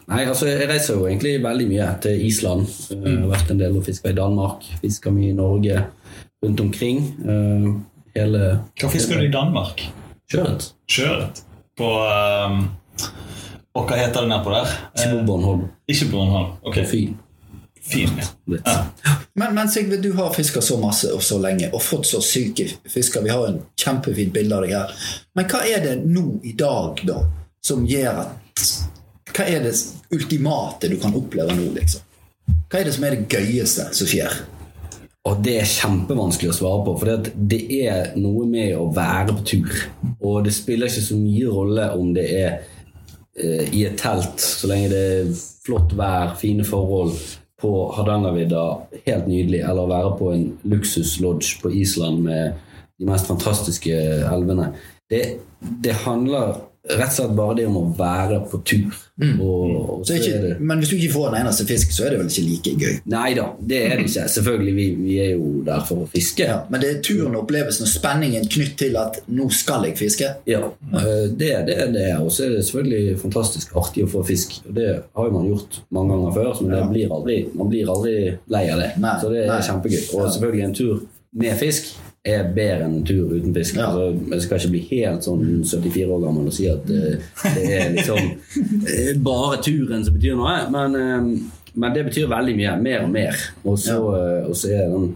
Nei, altså jeg reiser jo egentlig veldig mye til Island. Jeg har vært en del og fiska i Danmark, fiska mye i Norge, rundt omkring. Eh, Hele Hva fisker du i Danmark? kjøret. Sjøørret. På um, Og hva heter det nedpå der? Ikke på Bornholm. Ikke på Bornholm. Ok, Fin. Fin. ja. Litt. Men, men Sigve, du har fiska så masse og så lenge og fått så syke fisker. Vi har en kjempefint bilde av deg her. Men hva er det nå i dag da som gjør at Hva er det ultimate du kan oppleve nå, liksom? Hva er det som er det gøyeste som skjer? Og det er kjempevanskelig å svare på, for det, er noe med å være på tur. Og det spiller ikke så mye rolle om det er eh, i et telt, så lenge det er flott vær, fine forhold på Hardangervidda, helt nydelig, eller å være på en luksuslodge på Island med de mest fantastiske elvene. Det, det handler rett og slett bare det om å være på tur. Og, og Så er så er det men hvis du ikke får en eneste fisk, så er det vel ikke like gøy. Nei da, det er det ikke. Selvfølgelig, vi, vi er jo der for å fiske. Ja, men det er turen og opplevelsen og spenningen knytt til at 'nå skal jeg fiske'. Ja, det, det er det. Og så er det selvfølgelig fantastisk artig å få fisk. Og det har jo man gjort mange ganger før, men det blir aldri, man blir aldri lei av det. Nei, så det er nei. kjempegøy. Og selvfølgelig en tur med fisk er bedre enn en tur uten fisk. Ja. Altså, jeg skal ikke bli helt sånn 74 år gammel og si at uh, det er liksom uh, bare turen som betyr noe, men, uh, men det betyr veldig mye. Mer og mer. Og så, er den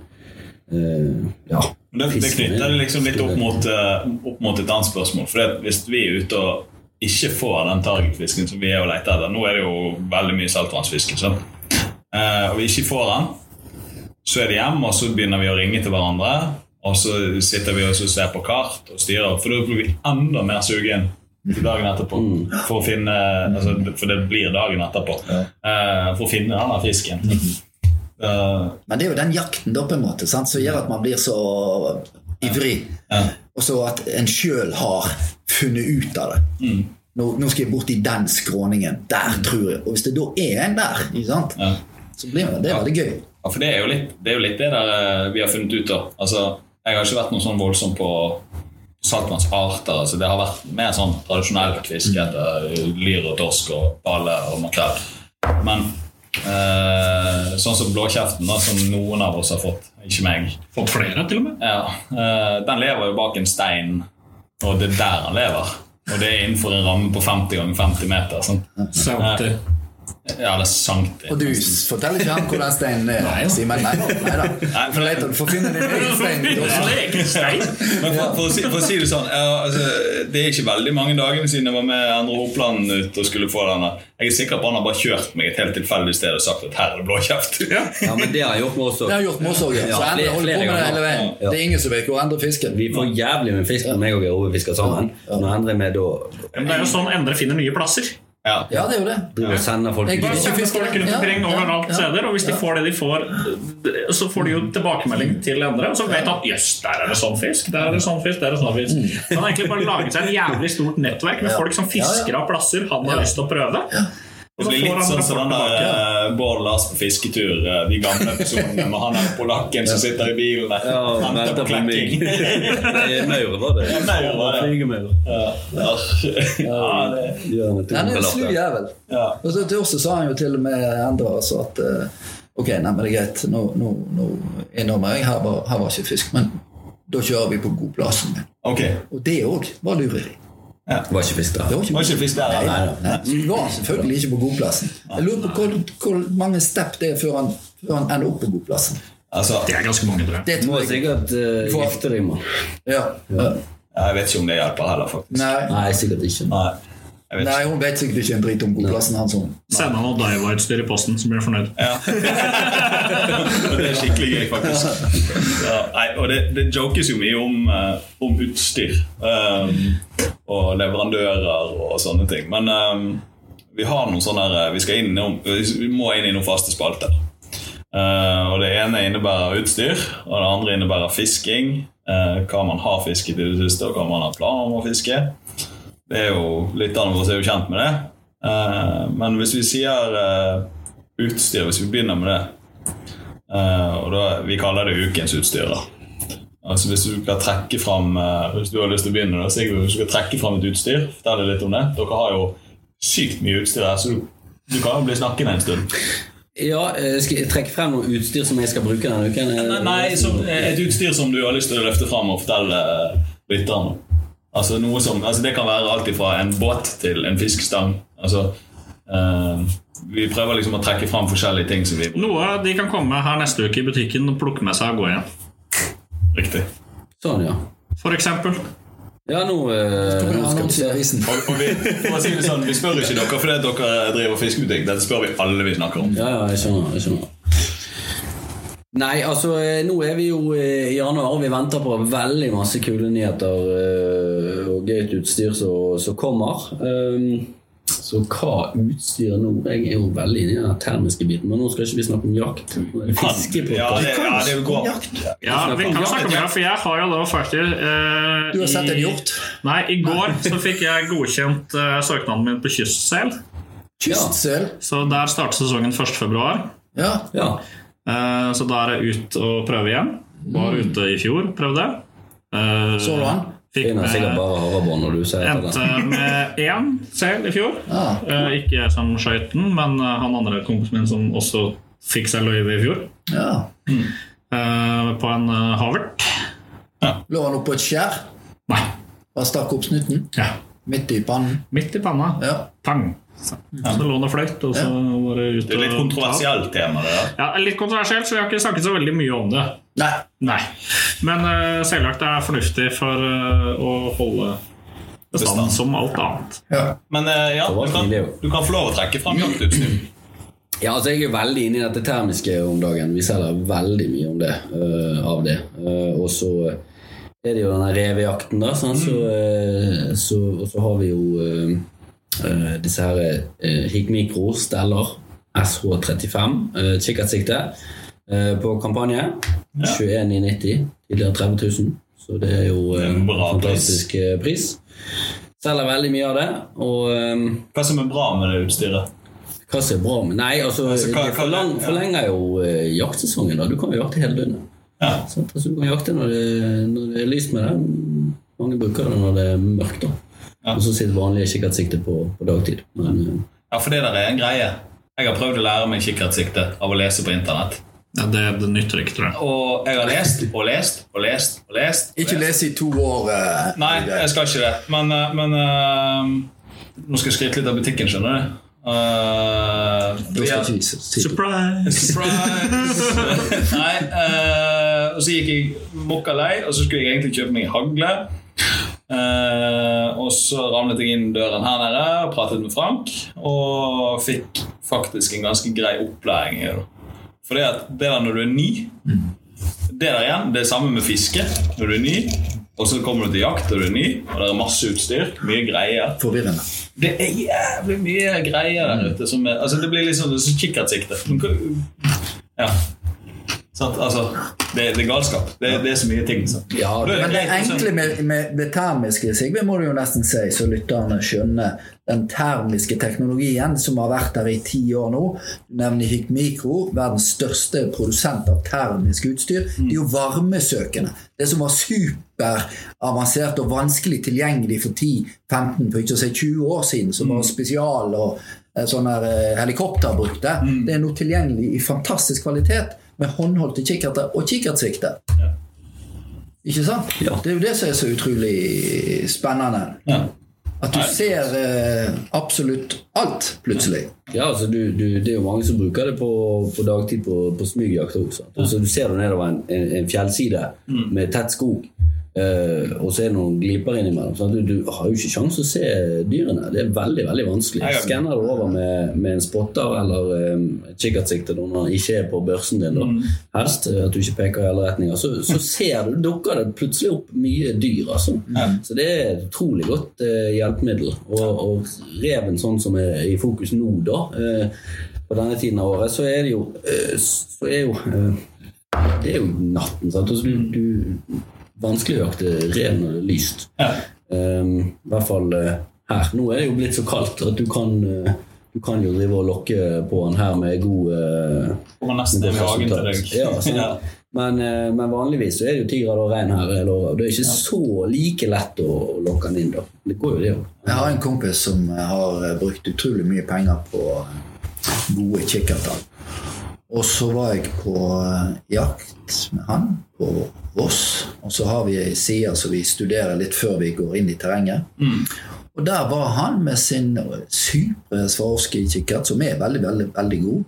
eh, Ja. Det, det knytter er- det liksom litt opp mot, opp mot et annet spørsmål. For det, Hvis vi er ute og ikke får den targetfisken som vi er og leter etter Nå er det jo veldig mye saltvannsfiske. Eh, og vi ikke får den, så er det hjem, og så begynner vi å ringe til hverandre. Og så sitter vi og ser på kart og styrer, for da blir vi enda mer sugen til dagen etterpå. For å finne, altså, For det blir dagen etterpå. Eh, for å finne denne fisken. Eh, Men det er jo den jakten da på en måte sant? som gjør at man blir så ivrig. ja. Og så at en sjøl har funnet ut av det. Nå, nå skal jeg bort i den skråningen. Der, tror jeg. Og hvis det da er en der, ikke sant? Ja. så blir det, det er veldig gøy. Ja, for det er jo litt det, er jo litt det der eh, vi har funnet ut av. Altså, jeg har ikke vært noe sånn voldsom på saltvannsarter. Altså, det har vært mer sånn tradisjonelt fiske etter lyr og torsk og balle og makrell. Men eh, sånn som blåkjeften, da, som noen av oss har fått, ikke meg Fått flere, til og med. ja, eh, Den lever jo bak en stein, og det er der han lever. Og det er innenfor en ramme på 50 ganger 50 meter. Sånn. Sauter. Ja, det er centimeter. Og du forteller ikke han hvor den steinen er, Nei. Simen? Nei, nei da. Nei, For får finne din egen stein. Men for, for, å si, for å si det sånn ja, altså, Det er ikke veldig mange dagene siden jeg var med Endre Hopland ut og skulle få denne. Jeg er sikker på han har bare kjørt meg et helt tilfeldig sted og sagt at her er det blåkjeft. Ja, men det har jeg gjort med oss Det har òg. gjort med oss òg, ja. Så Endre holder på med det hele veien. Ja. Det er ingen som vet hvor Endre fisker. Vi får jævlig med fisk når jeg og Ove fisker sammen. Når Endre er med, da det er jo sånn Endre finner nye plasser. Ja. Ja, det er jo det. Ja. og sender folk Jeg Bare folk rundt Ja, omkring ja, overalt ja. steder, og hvis de får det de får, så får de jo tilbakemelding til Endre, og så vet at jøss, der er det sånn fisk, der er det sånn fisk, der er det sånn fisk. Så han har egentlig bare laget seg en jævlig stort nettverk med folk som fisker av plasser han har lyst til å prøve. Og Det blir litt sånn som den der eh, Bård Lars på fisketur, eh, de gamle episodene med han der polakken som sitter i bilen der. Ja, venter venter på meg. klekking. Maur var det. Ja, Maur var det. Ja, Han er en slu jævel. Og så til oss sa han jo til og med Endre altså at eh, Ok, nei, men det er greit, nå, nå, nå innrømmer jeg, her var, her var ikke fisk, men da kjører vi på godplassen. Ok. Og det òg var lureri. Var ikke fisk der. Det var ikke, Var ikke fisk der, nei, nei, nei, nei. Så Vi var selvfølgelig ikke på godplassen. Jeg lurer på hvor, hvor mange step det er før han, før han ender opp på godplassen. Altså, Det er ganske mange, tror jeg. Det Du må tror jeg. sikkert uh, gifte deg med Ja. ja. jeg vet ikke om det hjelper heller, faktisk. Nei, Nei, sikkert ikke. Nei. Jeg vet nei, hun vet sikkert ikke en drit om godplassen. Han sånn. Send han noe Daiwa-utstyr i posten, så blir han fornøyd. Ja. Det er skikkelig gøy, faktisk. Ja, nei, og det, det jokes jo mye om, eh, om utstyr um, og leverandører og sånne ting. Men um, vi har noen sånne der, vi, skal inn, vi må inn i noen faste spalter. Uh, og Det ene innebærer utstyr, og det andre innebærer fisking. Uh, hva man har fisket i det siste, og hva man har planer om å fiske. Det er jo Lytterne våre er jo kjent med det. Eh, men hvis vi sier eh, utstyr, hvis vi begynner med det eh, og da, Vi kaller det ukens utstyr. da Altså Hvis du skal trekke fram Hvis du har lyst til å begynne da, Sigurd, hvis du skal trekke fram et utstyr, fortell litt om det. Dere har jo sykt mye utstyr her, så du, du kan jo bli snakkende en stund. Ja, Skal jeg trekke frem noe utstyr som jeg skal bruke denne uken? Nei, nei som, Et utstyr som du har lyst til å løfte fram og fortelle lytterne lytterne. Altså noe som, altså Det kan være alt fra en båt til en fiskestang. Altså, uh, vi prøver liksom å trekke fram forskjellige ting som vi Noe de kan komme her neste uke i butikken og plukke med seg og gå igjen. Riktig. Sånn, ja. For eksempel. Ja, nå, eh, nå skal vi se. avisen. Og, og vi, si sånn, vi spør ikke dere fordi dere driver fiskebutikk. Dette spør vi alle vi snakker om. Ja, ja, jeg skjønner. Jeg skjønner. Nei, altså, eh, nå er vi jo eh, i januar, og vi venter på veldig masse kule nyheter eh, og gøyt utstyr som som kommer. Um, Så hva utstyr nå? Jeg er jo veldig inne i den termiske biten, men nå skal ikke vi snakke om jakt. Fiske på det Ja, det, ja, det går. Ja, vi kan snakke om jakt, for jeg har jo da faktisk eh, Du har sett en i- hjort? Nei, i går så fikk jeg godkjent eh, søknaden min på kystsel. Kystsel? Så der starter sesongen 1. februar. Ja. Ja. Eh, så da er jeg ut og prøve igjen. Var ute i fjor, prøvde. Eh, Så du han? Fikk Finner sikkert med, bare harabånd når du sier endte det. med én sel i fjor. Ja. Eh, ikke jeg som skøyt den, men han andre kompisen min som også fikk seg løyve i fjor. ja. Eh, på en havert. havert. Lå han oppå et skjær? Nei. Bare stakk opp snuten? Ja. Midt i pannen? Midt i panna. Ja. Pang. Så, så lå fløyt, og så var det ut Det er litt kontroversielt tema, det der. Ja, litt kontroversielt, så vi har ikke snakket så veldig mye om det. Nei. Nei. Men uh, seljakt er fornuftig for uh, å holde bestanden Bestand. som alt annet. Ja. Men uh, ja, du kan, du kan få lov å trekke fram jaktutstyr. Ja, altså Jeg er veldig inne i dette termiske om dagen. Vi selger veldig mye om det, uh, av det. Uh, og så er det jo denne revejakten, da. Sånn, Så, uh, så, og så har vi jo disse her øh, Hik Steller SH35 uh, kikkertsikte øh, på kampanje. 21,90. Tidligere 30 000. Så det er jo en fantastisk pris. pris. Selger veldig mye av det. Og øh, Hva som er bra med det utstyret? hva som er bra med Nei, altså, Altså, hva- det forlang, ja. forlenger jo eh, jaktsesongen. da Du kan jo jakte hele døgnet. Ja. Sånn, Altså, du kan jakte når det, når det er lyst med det. Mange bruker det når det er mørkt. da Ja. Og så sitt vanlige kikkertsikte på, på dagtid. Men eh, ja, for det der er en greie. Jeg har prøvd å lære meg kikkertsikte av å lese på internett. Ja, det, det nytter ikke, tror jeg. Og jeg har lest og lest og lest og lest. og Ikke lese i to år. Uh, Nei, jeg skal ikke det. Men, uh, men uh, Nå skal jeg skryte litt av butikken, skjønner du. Uh, det. Surprise! Surprise! Nei, uh, og så gikk jeg mokka lei, og så skulle jeg egentlig kjøpe meg hagle. Eh, og så ramlet jeg inn døren her nede og pratet med Frank, og fikk faktisk en ganske grei opplæring i det. For det, det der når du er ny Det der igjen, det er samme med fiske. Når du er ny, og så kommer du til jakt og du er ny, og det er masse utstyr, mye greier. Forvirrende. Det er jævlig mye greier der ute. Som er, altså det blir liksom sånn er kikkertsikte. Ja. Altså, det, det er galskap. Det, det er så mye ting. Så. ja, det, Men det enkle med, med det termiske, Sigve, må du jo nesten si, så lytterne skjønner den termiske teknologien som har vært der i ti år nå. Du nevner Hik Mikro, verdens største produsent av termisk utstyr. De er jo varmesøkende. Det som var superavansert og vanskelig tilgjengelig for 10-15, for ikke å si 20 år siden, som var spesial og eh, sånn eh, helikopter brukte, det er nå tilgjengelig i fantastisk kvalitet med håndholdte kikkerter og kikkertsikte. Ikke sant? Ja. Det er jo det som er så utrolig spennende. Ja. At du ser eh, absolutt alt, plutselig. Ja, altså du, du, Det er jo mange som bruker det på, på dagtid på, på smygjakt også. Altså, du ser det nedover en, en, en fjellside med tett skog, eh, og så er det noen gliper innimellom. sånn du, du har jo ikke sjanse å se dyrene. Det er veldig veldig vanskelig. Skanner du over med, med en spotter eller um, kikkertsikte når den ikke er på børsen din, da, helst eh, at du ikke peker i alle retninger, så, så ser du, dukker det plutselig opp mye dyr. altså. Så det er et utrolig godt uh, hjelpemiddel. Og, og reven sånn som er i fokus nå, da, uh, på denne tiden av året, så er det jo, så er jo Det er jo natten. sant? så du, du, vanskelig å jakte rev når det er lyst. Ja. Um, I hvert fall eh, her. Nå er det jo blitt så kaldt at du kan, eh, du kan jo drive og lokke på den her med god Kommer nesten i hagen til deg. Ja, sånn. Ja. Men, uh, men vanligvis så er det jo ti grader og regn her. jeg lover. Det er ikke så like lett å, å lokke den inn, da. Det går jo, det òg. Jeg har en kompis som har brukt utrolig mye penger på gode kikkerter. Og så var jeg på eh, jakt med han på Voss. Og så har vi ei side som vi studerer litt før vi går inn i terrenget. Og der var han med sin supre Swarovski-kikkert, som er veldig, veldig, veldig god.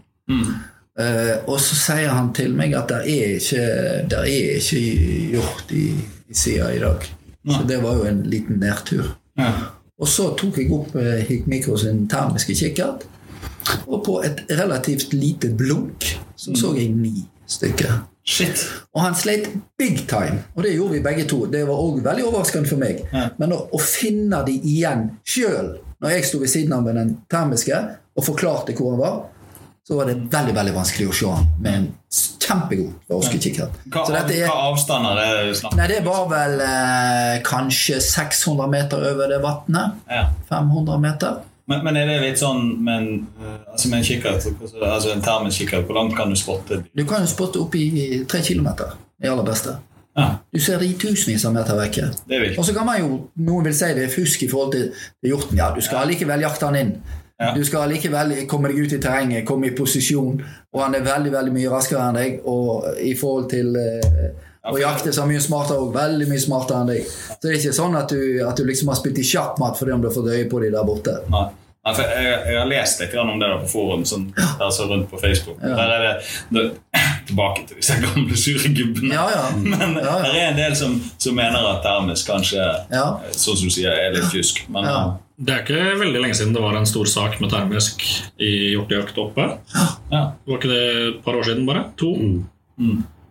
Eh, og så sier han til meg at det er ikke, der er ikke gjort i, i sida i dag. Så det var jo en liten nærtur. Ja. Og så tok jeg opp eh, Hikmikro sin termiske kikkert. Og på et relativt lite blunk så så jeg ni stykker. Shit. Og han sleit big time, og det gjorde vi begge to. Det var òg veldig overraskende for meg. Ja. Men å, å finne de igjen sjøl Når jeg sto ved siden av med den termiske og forklarte hvor han var, så var det veldig veldig vanskelig å se han med en kjempegod varskekikkert. Hva, er hva avstander er det snakk om? Det var vel eh, kanskje 600 meter over det vannet. Ja. 500 meter. Men, men er det litt sånn men, eh, altså med en kikkert, altså- en termisk kikkert, hvor langt kan du spotte? Du kan jo spotte opp i tre kilometer, i aller beste. Ja, Du ser i tusenvis av meter vekke. Og så kan man jo, Noen vil si det er fusk i forhold til hjorten. Ja, du skal likevel jakte han inn. Ja. Du skal likevel komme deg ut i terrenget, komme i posisjon. Og han er veldig veldig mye raskere enn deg. Og i forhold til eh, å jakte så mye smartere og veldig mye smartere enn deg. Så det er ikke sånn at du, at du liksom har spilt i sjakkmatt fordi om du har fått øye på de der borte. Nei. Nei, jeg, jeg har lest litt om det der på forum, sånn, der så rundt på Facebook. Der er det, det Tilbake til disse gamle sure gubbene. Ja, ja. Men Ja, ja. det er en del som, som mener at termisk kanskje, Ja. sånn som du sier, er litt fusk. Men Ja. Det er ikke veldig lenge siden det var en stor sak med termisk i hjortejakt oppe. ja. Var ikke det et par år siden, bare? To?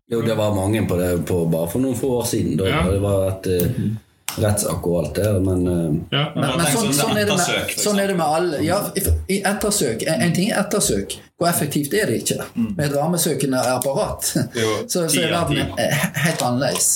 Jo, det var mange på det på bare for noen få år siden. Da Ja. det var et uh, rettssak og alt det, men eh, Ja. Men, men sånn, sånn er det med, sånn er det med alle. Ja, ettersøk, en, en ting er ettersøk. Hvor effektivt er det ikke? Med et varmesøkende apparat så, så er verden eh, helt annerledes.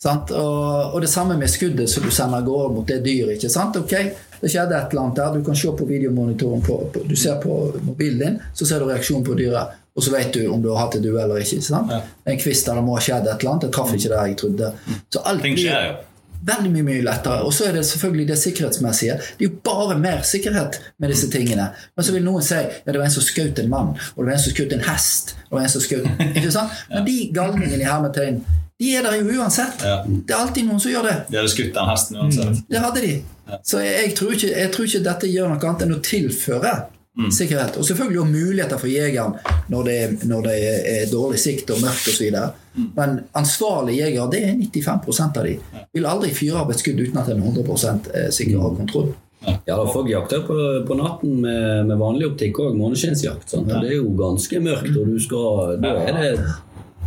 Sant? Og, og det samme med skuddet som du sender av gårde mot det dyret. ikke sant? Ok, Det skjedde et eller annet der. Du kan se på videomonitoren på, på, du ser på mobilen din, så ser du reaksjonen på dyret. Og så vet du om du har hatt et duell eller ikke. ikke sant? Ja. En kvist eller det må ha skjedd et eller annet. Jeg traff ikke der jeg trodde. Så alt blir-. Veldig mye, mye lettere. Og så er det selvfølgelig det sikkerhetsmessige. Det er jo bare mer sikkerhet med disse tingene. Men så vil noen si ja, det var en som skjøt en mann, og det var en som skjøt en hest. og det var en som skjøt... Ikke sant? Men de galningene i hermetegn, de er der jo uansett. Det er alltid noen som gjør det. De hadde skutt den hesten uansett. Det hadde de. Så jeg, jeg, tror ikke, jeg tror ikke dette gjør noe annet enn å tilføre sikkerhet. Og selvfølgelig også muligheter for jegeren når det, er, når det er, dårlig sikt og mørkt osv. Men ansvarlige jegere, det er 95 av de. Vil aldri fyre av et skudd uten at en er 100 sikker og har kontroll. Ja, da Folk jakter på, på natten med, med vanlig optikk òg, måneskinnsjakt. Ja. Det er jo ganske mørkt, og du skal, da er det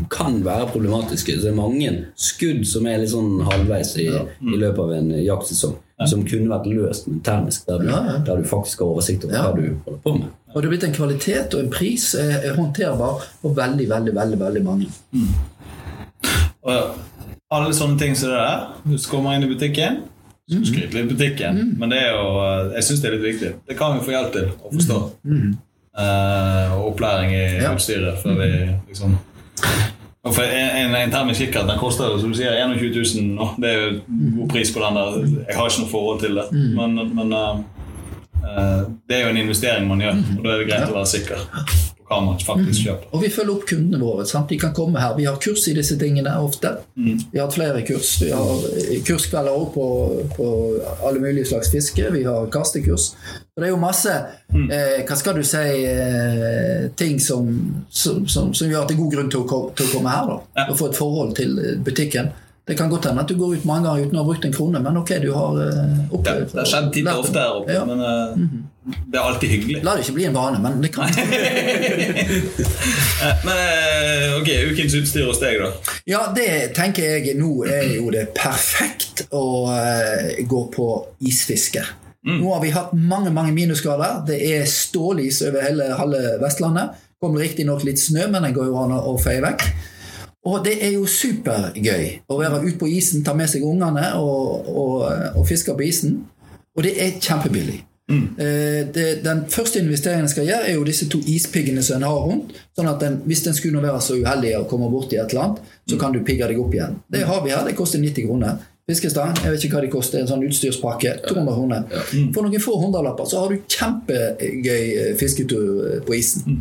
kan være problematiske. Så det er mange skudd som er litt sånn halvveis i, i løpet av en jaktsesong. Som kunne vært løst med termisk, der du, Ja, ja. der du faktisk har oversikt over Ja. hva du holder på med. Og det er blitt en kvalitet og en pris er, er håndterbar for veldig, veldig, veldig, veldig mange. Og alle sånne ting som det der, du kommer inn i butikken så skryter litt butikken, men det er jo, eh, jeg syns det er litt viktig. Det kan vi få hjelp til å forstå. Eh, og opplæring i Ja. utstyret før vi liksom for En, en, termisk kikkert den koster som du sier 21 000 nå. Det er jo god pris på den der. Jeg har ikke noe forhold til det, men, men uh, det er jo en investering man gjør, og da er det greit å være sikker man faktisk kjøper. Og vi følger opp kundene våre. Sant? De kan komme her. Vi har kurs i disse tingene ofte. Vi har hatt flere kurs. Vi har kurskvelder også på, på alle mulige slags fiske. Vi har kastekurs. Så det er jo masse eh, hva skal du si, eh, ting som, som, som, som gjør at det er god grunn til å, til å komme her. da, Ja. Og få et forhold til butikken. Det kan godt hende at du går ut mange ganger uten å ha brukt en krone, men ok, du har eh, Det, opplevd det har skjedd titt og ofte her oppe, Ja. men eh, det er alltid hyggelig. La det ikke bli en vane, men det kan Eh, Men ok, ukens utstyr hos deg, da? Ja, det tenker jeg nå er jo det perfekt å gå på isfiske. Nå har vi hatt mange mange minusgrader. Det er stålis over hele halve Vestlandet. Kommer riktignok litt snø, men den går jo an å feie vekk. Og det er jo supergøy å være ute på isen, ta med seg ungene og, og, og fiske på isen. Og det er kjempebillig. Eh, det, den første investeringen jeg skal gjøre, er jo disse to ispiggene som en har rundt. Sånn at den, hvis en skulle være så uheldig å komme borti et eller annet, så kan du pigge deg opp igjen. Det har vi her. Det koster 90 kroner. Fiskestang, jeg vet ikke hva de koster, en sånn utstyrspakke. 200 kroner. For noen få hundrelapper så har du kjempegøy eh, fisketur eh, på isen.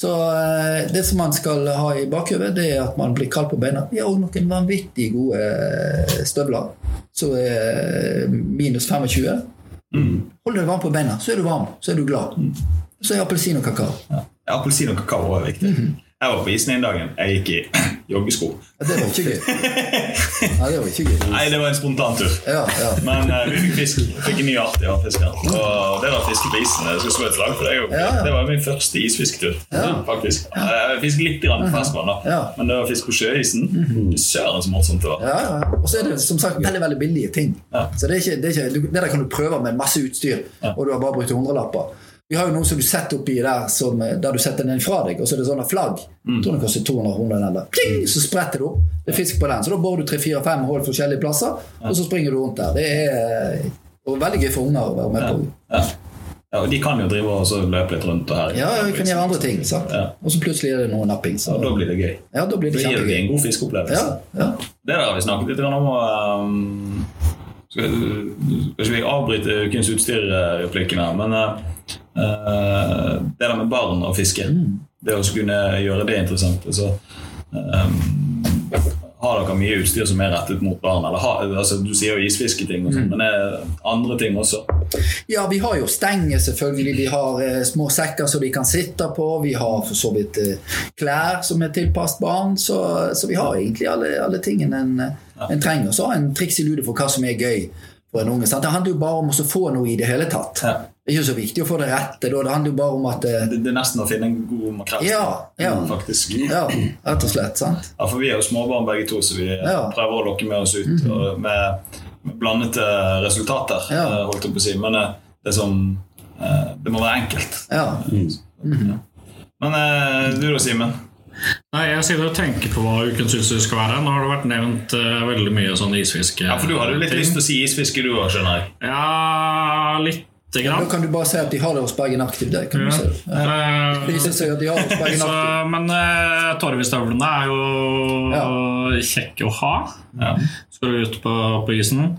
Så eh, det som man skal ha i bakhodet, det er at man blir kald på beina. Vi har òg noen vanvittig gode eh, støvler. som er minus 25. Hold deg varm på beina, så er du varm. Så er du glad. Så er appelsin og kakao. Ja, Appelsin og kakao er viktig. Jeg var på isen den dagen. Jeg gikk i joggesko. Ja, Det var ikke gøy. Ja, det var ikke gøy. Nei, det var en spontan tur. Ja, ja. Men uh, vi fikk fisk. Fikk en ny art i havfisken. Og det var fiske på isen. Jeg skal slå et slag for det. er Ja. Det var min første isfisketur. faktisk. Jeg fisket litt grann på ferskvann. Mhm. men det var fisk på sjøisen. Søren så morsomt det var. Ja, ja. Og så er det som sagt veldig veldig billige ting. Ja. Så det, er ikke, det, er ikke, du- det der kan du prøve med masse utstyr, og du har bare brukt hundrelapper. Vi har jo noe som du setter oppi der som, der du setter den fra deg, og så er det sånne flagg. Jeg tror det koster 200 kroner. den der. Pling, Så spretter du opp. Det er fisk på den. Så da borer du tre-fire-fem hull forskjellige plasser, og så springer du rundt der. Det er veldig gøy for unger å være med på. Ja. Ja, og de kan jo drive og løpe litt rundt og her. Ja, vi kan gjøre andre ting. sant? Ja. Og så plutselig er det noe napping. Så, Ja, da blir det gøy. ja, da blir det, det gir deg en god fiskeopplevelse. Ja, ja. Det der har vi snakket litt om. og, Um, skal, skal ikke vi avbryte ukens utstyrreplikken her, men uh, det der med barn og fiske Det å kunne gjøre det interessant. Altså, um, har dere mye utstyr som er rettet mot barn? Eller har, altså, du sier jo isfisketing, og sånt, men er andre ting også? Ja, vi har jo stenger, selvfølgelig. Vi har eh, små sekker som de kan sitte på. Vi har for så vidt eh, klær som er tilpasset barn. Så, så vi har egentlig alle, alle tingene en, en trenger. Så en triks i lude for hva som er gøy for en unge. Sant? Det handler jo bare om å få noe i det hele tatt. Ja. Det er ikke så viktig å få det rette. Da. Det handler jo bare om at det, Det, det er nesten å finne en god makrell. Ja, ja. Faktisk. Ja, rett og slett. sant? Ja, for vi er jo småbarn begge to, så vi Ja. Mhm. prøver å lokke med oss ut og med, med blandede resultater. Ja. eh, holdt jeg på å si. Men eh, det, som, eh, det må være enkelt. Ja. Men eh, du da, Simen? Nei, Jeg sitter og tenker på hva ukens utstyr skal være. Nå har det vært nevnt uh, veldig mye sånn isfiske. Ja, for du hadde jo litt ting. lyst til å si isfiske, du òg, skjønner jeg. Ja, lite Da kan du bare si at de har det hos Bergen Aktiv. Det kan du Ja. si. Ja. Eh, Det viser seg at de har det hos Bergen så, Aktiv. men uh, torvestøvlene er jo kjekke å ha. Ja. Skal du ut på, på isen.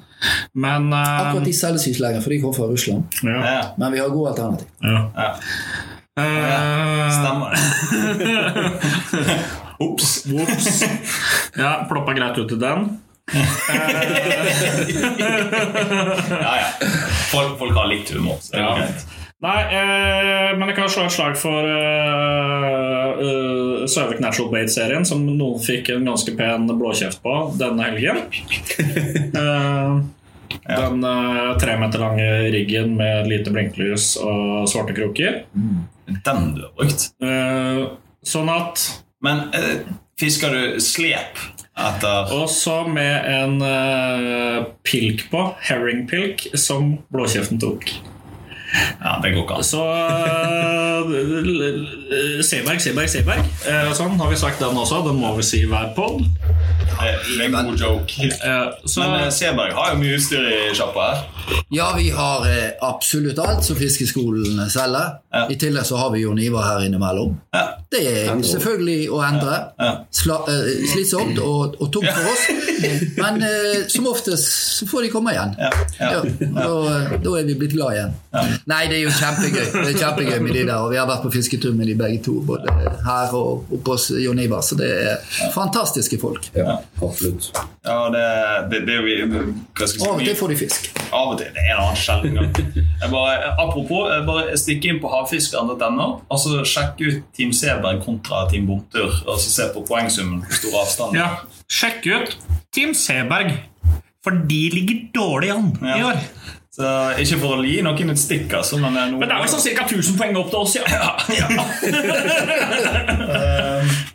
Men uh, Akkurat de selges ikke lenger, for de kommer fra Russland. ja, Ja, Men vi har gode alternativ. ja. Ja. Eh, Stemmer. Ops. Ops. Ja, ploppa greit ut i den. Ja, ja. Folk, folk har litt humor, så det Ja. greit. Nei, eh, men jeg kan slå et slag for eh, uh, Søvik Natural Bait-serien, som noen fikk en ganske pen blåkjeft på denne helgen. Eh, Den eh, tre meter lange riggen med lite blinklys og svarte kroker. Den du har brukt. Uh, sånn at Men uh, fisker du slep etter Og så med en uh, pilk på, herringpilk, som blåkjeften tok. Ja, det går ikke an. Så Seberg, Seberg, Seberg. Sånn har vi sagt den også. Den må vi si hver pod. En god joke. Eh, så Men eh, Seberg har jo mye utstyr i sjappa her. Ja, vi har eh, absolutt alt som fiskeskolen selger. Ja. I tillegg så har vi Jon Ivar her innimellom. Ja. Det er selvfølgelig å endre. Ja. Eh, slitsomt og, og tungt for oss. Men eh, som oftest så får de komme igjen. Ja. Ja. Ja, da, da er vi blitt glad igjen. Nei, det er jo kjempegøy Det er kjempegøy med de der. Og vi har vært på fisketur med de begge to, både her og oppe hos Jon Ivar. Så det er fantastiske folk. Ja, absolutt. Ja, det, det, det er jo vi hva skal jeg si, Av og til får de fisk. Av og til. Det er en annen sjelden gang. Jeg bare, apropos, jeg bare stikk inn på havfiskeren.no og så sjekk ut Team Seberg kontra Team Bomtur. Og så se på poengsummen hvor stor avstand ja, sjekk ut Team Seberg. For de ligger dårlig an i Ja. år. Så Ikke for å gi noen et stikk, altså, men er Men det er vel sånn ca. 1000 poeng opp til oss, Ja ja.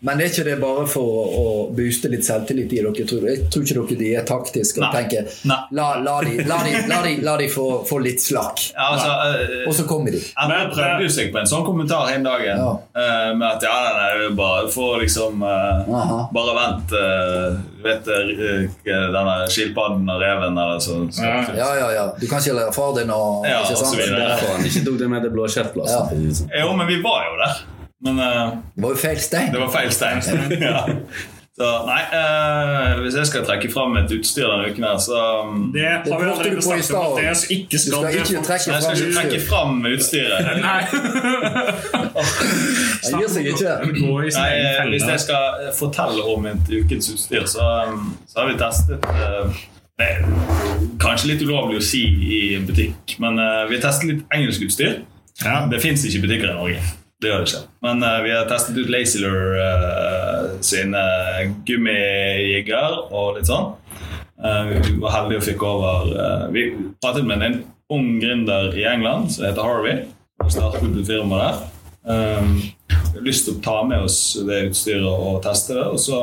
Men er ikke det bare for å, å booste litt selvtillit i dere? Tror, jeg tror ikke dere de er taktiske og tenker Nei. la, la, de, la, de, la, de, la de få, få litt slakk. Ja, altså, uh, Og så kommer de. Jeg prøvde jo seg på en sånn kommentar en dag Ja. uh, med at ja, nei, nei, bare for liksom uh, Bare vent. Uh, vet denne skilpadden og reven eller sånn. Så, Ja. Ja, ja, ja. Du kan ikke lære far din og Ja, ikke og så. Derfor han ikke tok det med til blåskjeftplassen. Ja. sånn. Jo, men vi var jo der. Men uh, Det var jo feil stein. det var feil stein. ja. Så nei, uh, hvis jeg skal trekke fram et utstyr denne uken her, så um, Det har vi allerede snakket om at Du skal ikke trekke Jeg skal ikke trekke fram utstyret. Nei. Han gir seg ikke. Nei, eh. Hvis jeg skal fortelle om et ukens utstyr, så, um, så har vi testet uh, det er Kanskje litt ulovlig å si i butikk, men uh, vi har testet litt engelsk utstyr. Ja. Det fins ikke butikker i Norge. Det gjør det ikke. Men uh, vi har testet ut Lazilure uh, sine gummijigger og litt sånn. Uh, vi var heldige og fikk over eh, Vi pratet med en ung gründer i England som heter Harvey. Og startet et firma der. Um, vi har lyst til å ta med oss det utstyret og teste det, og så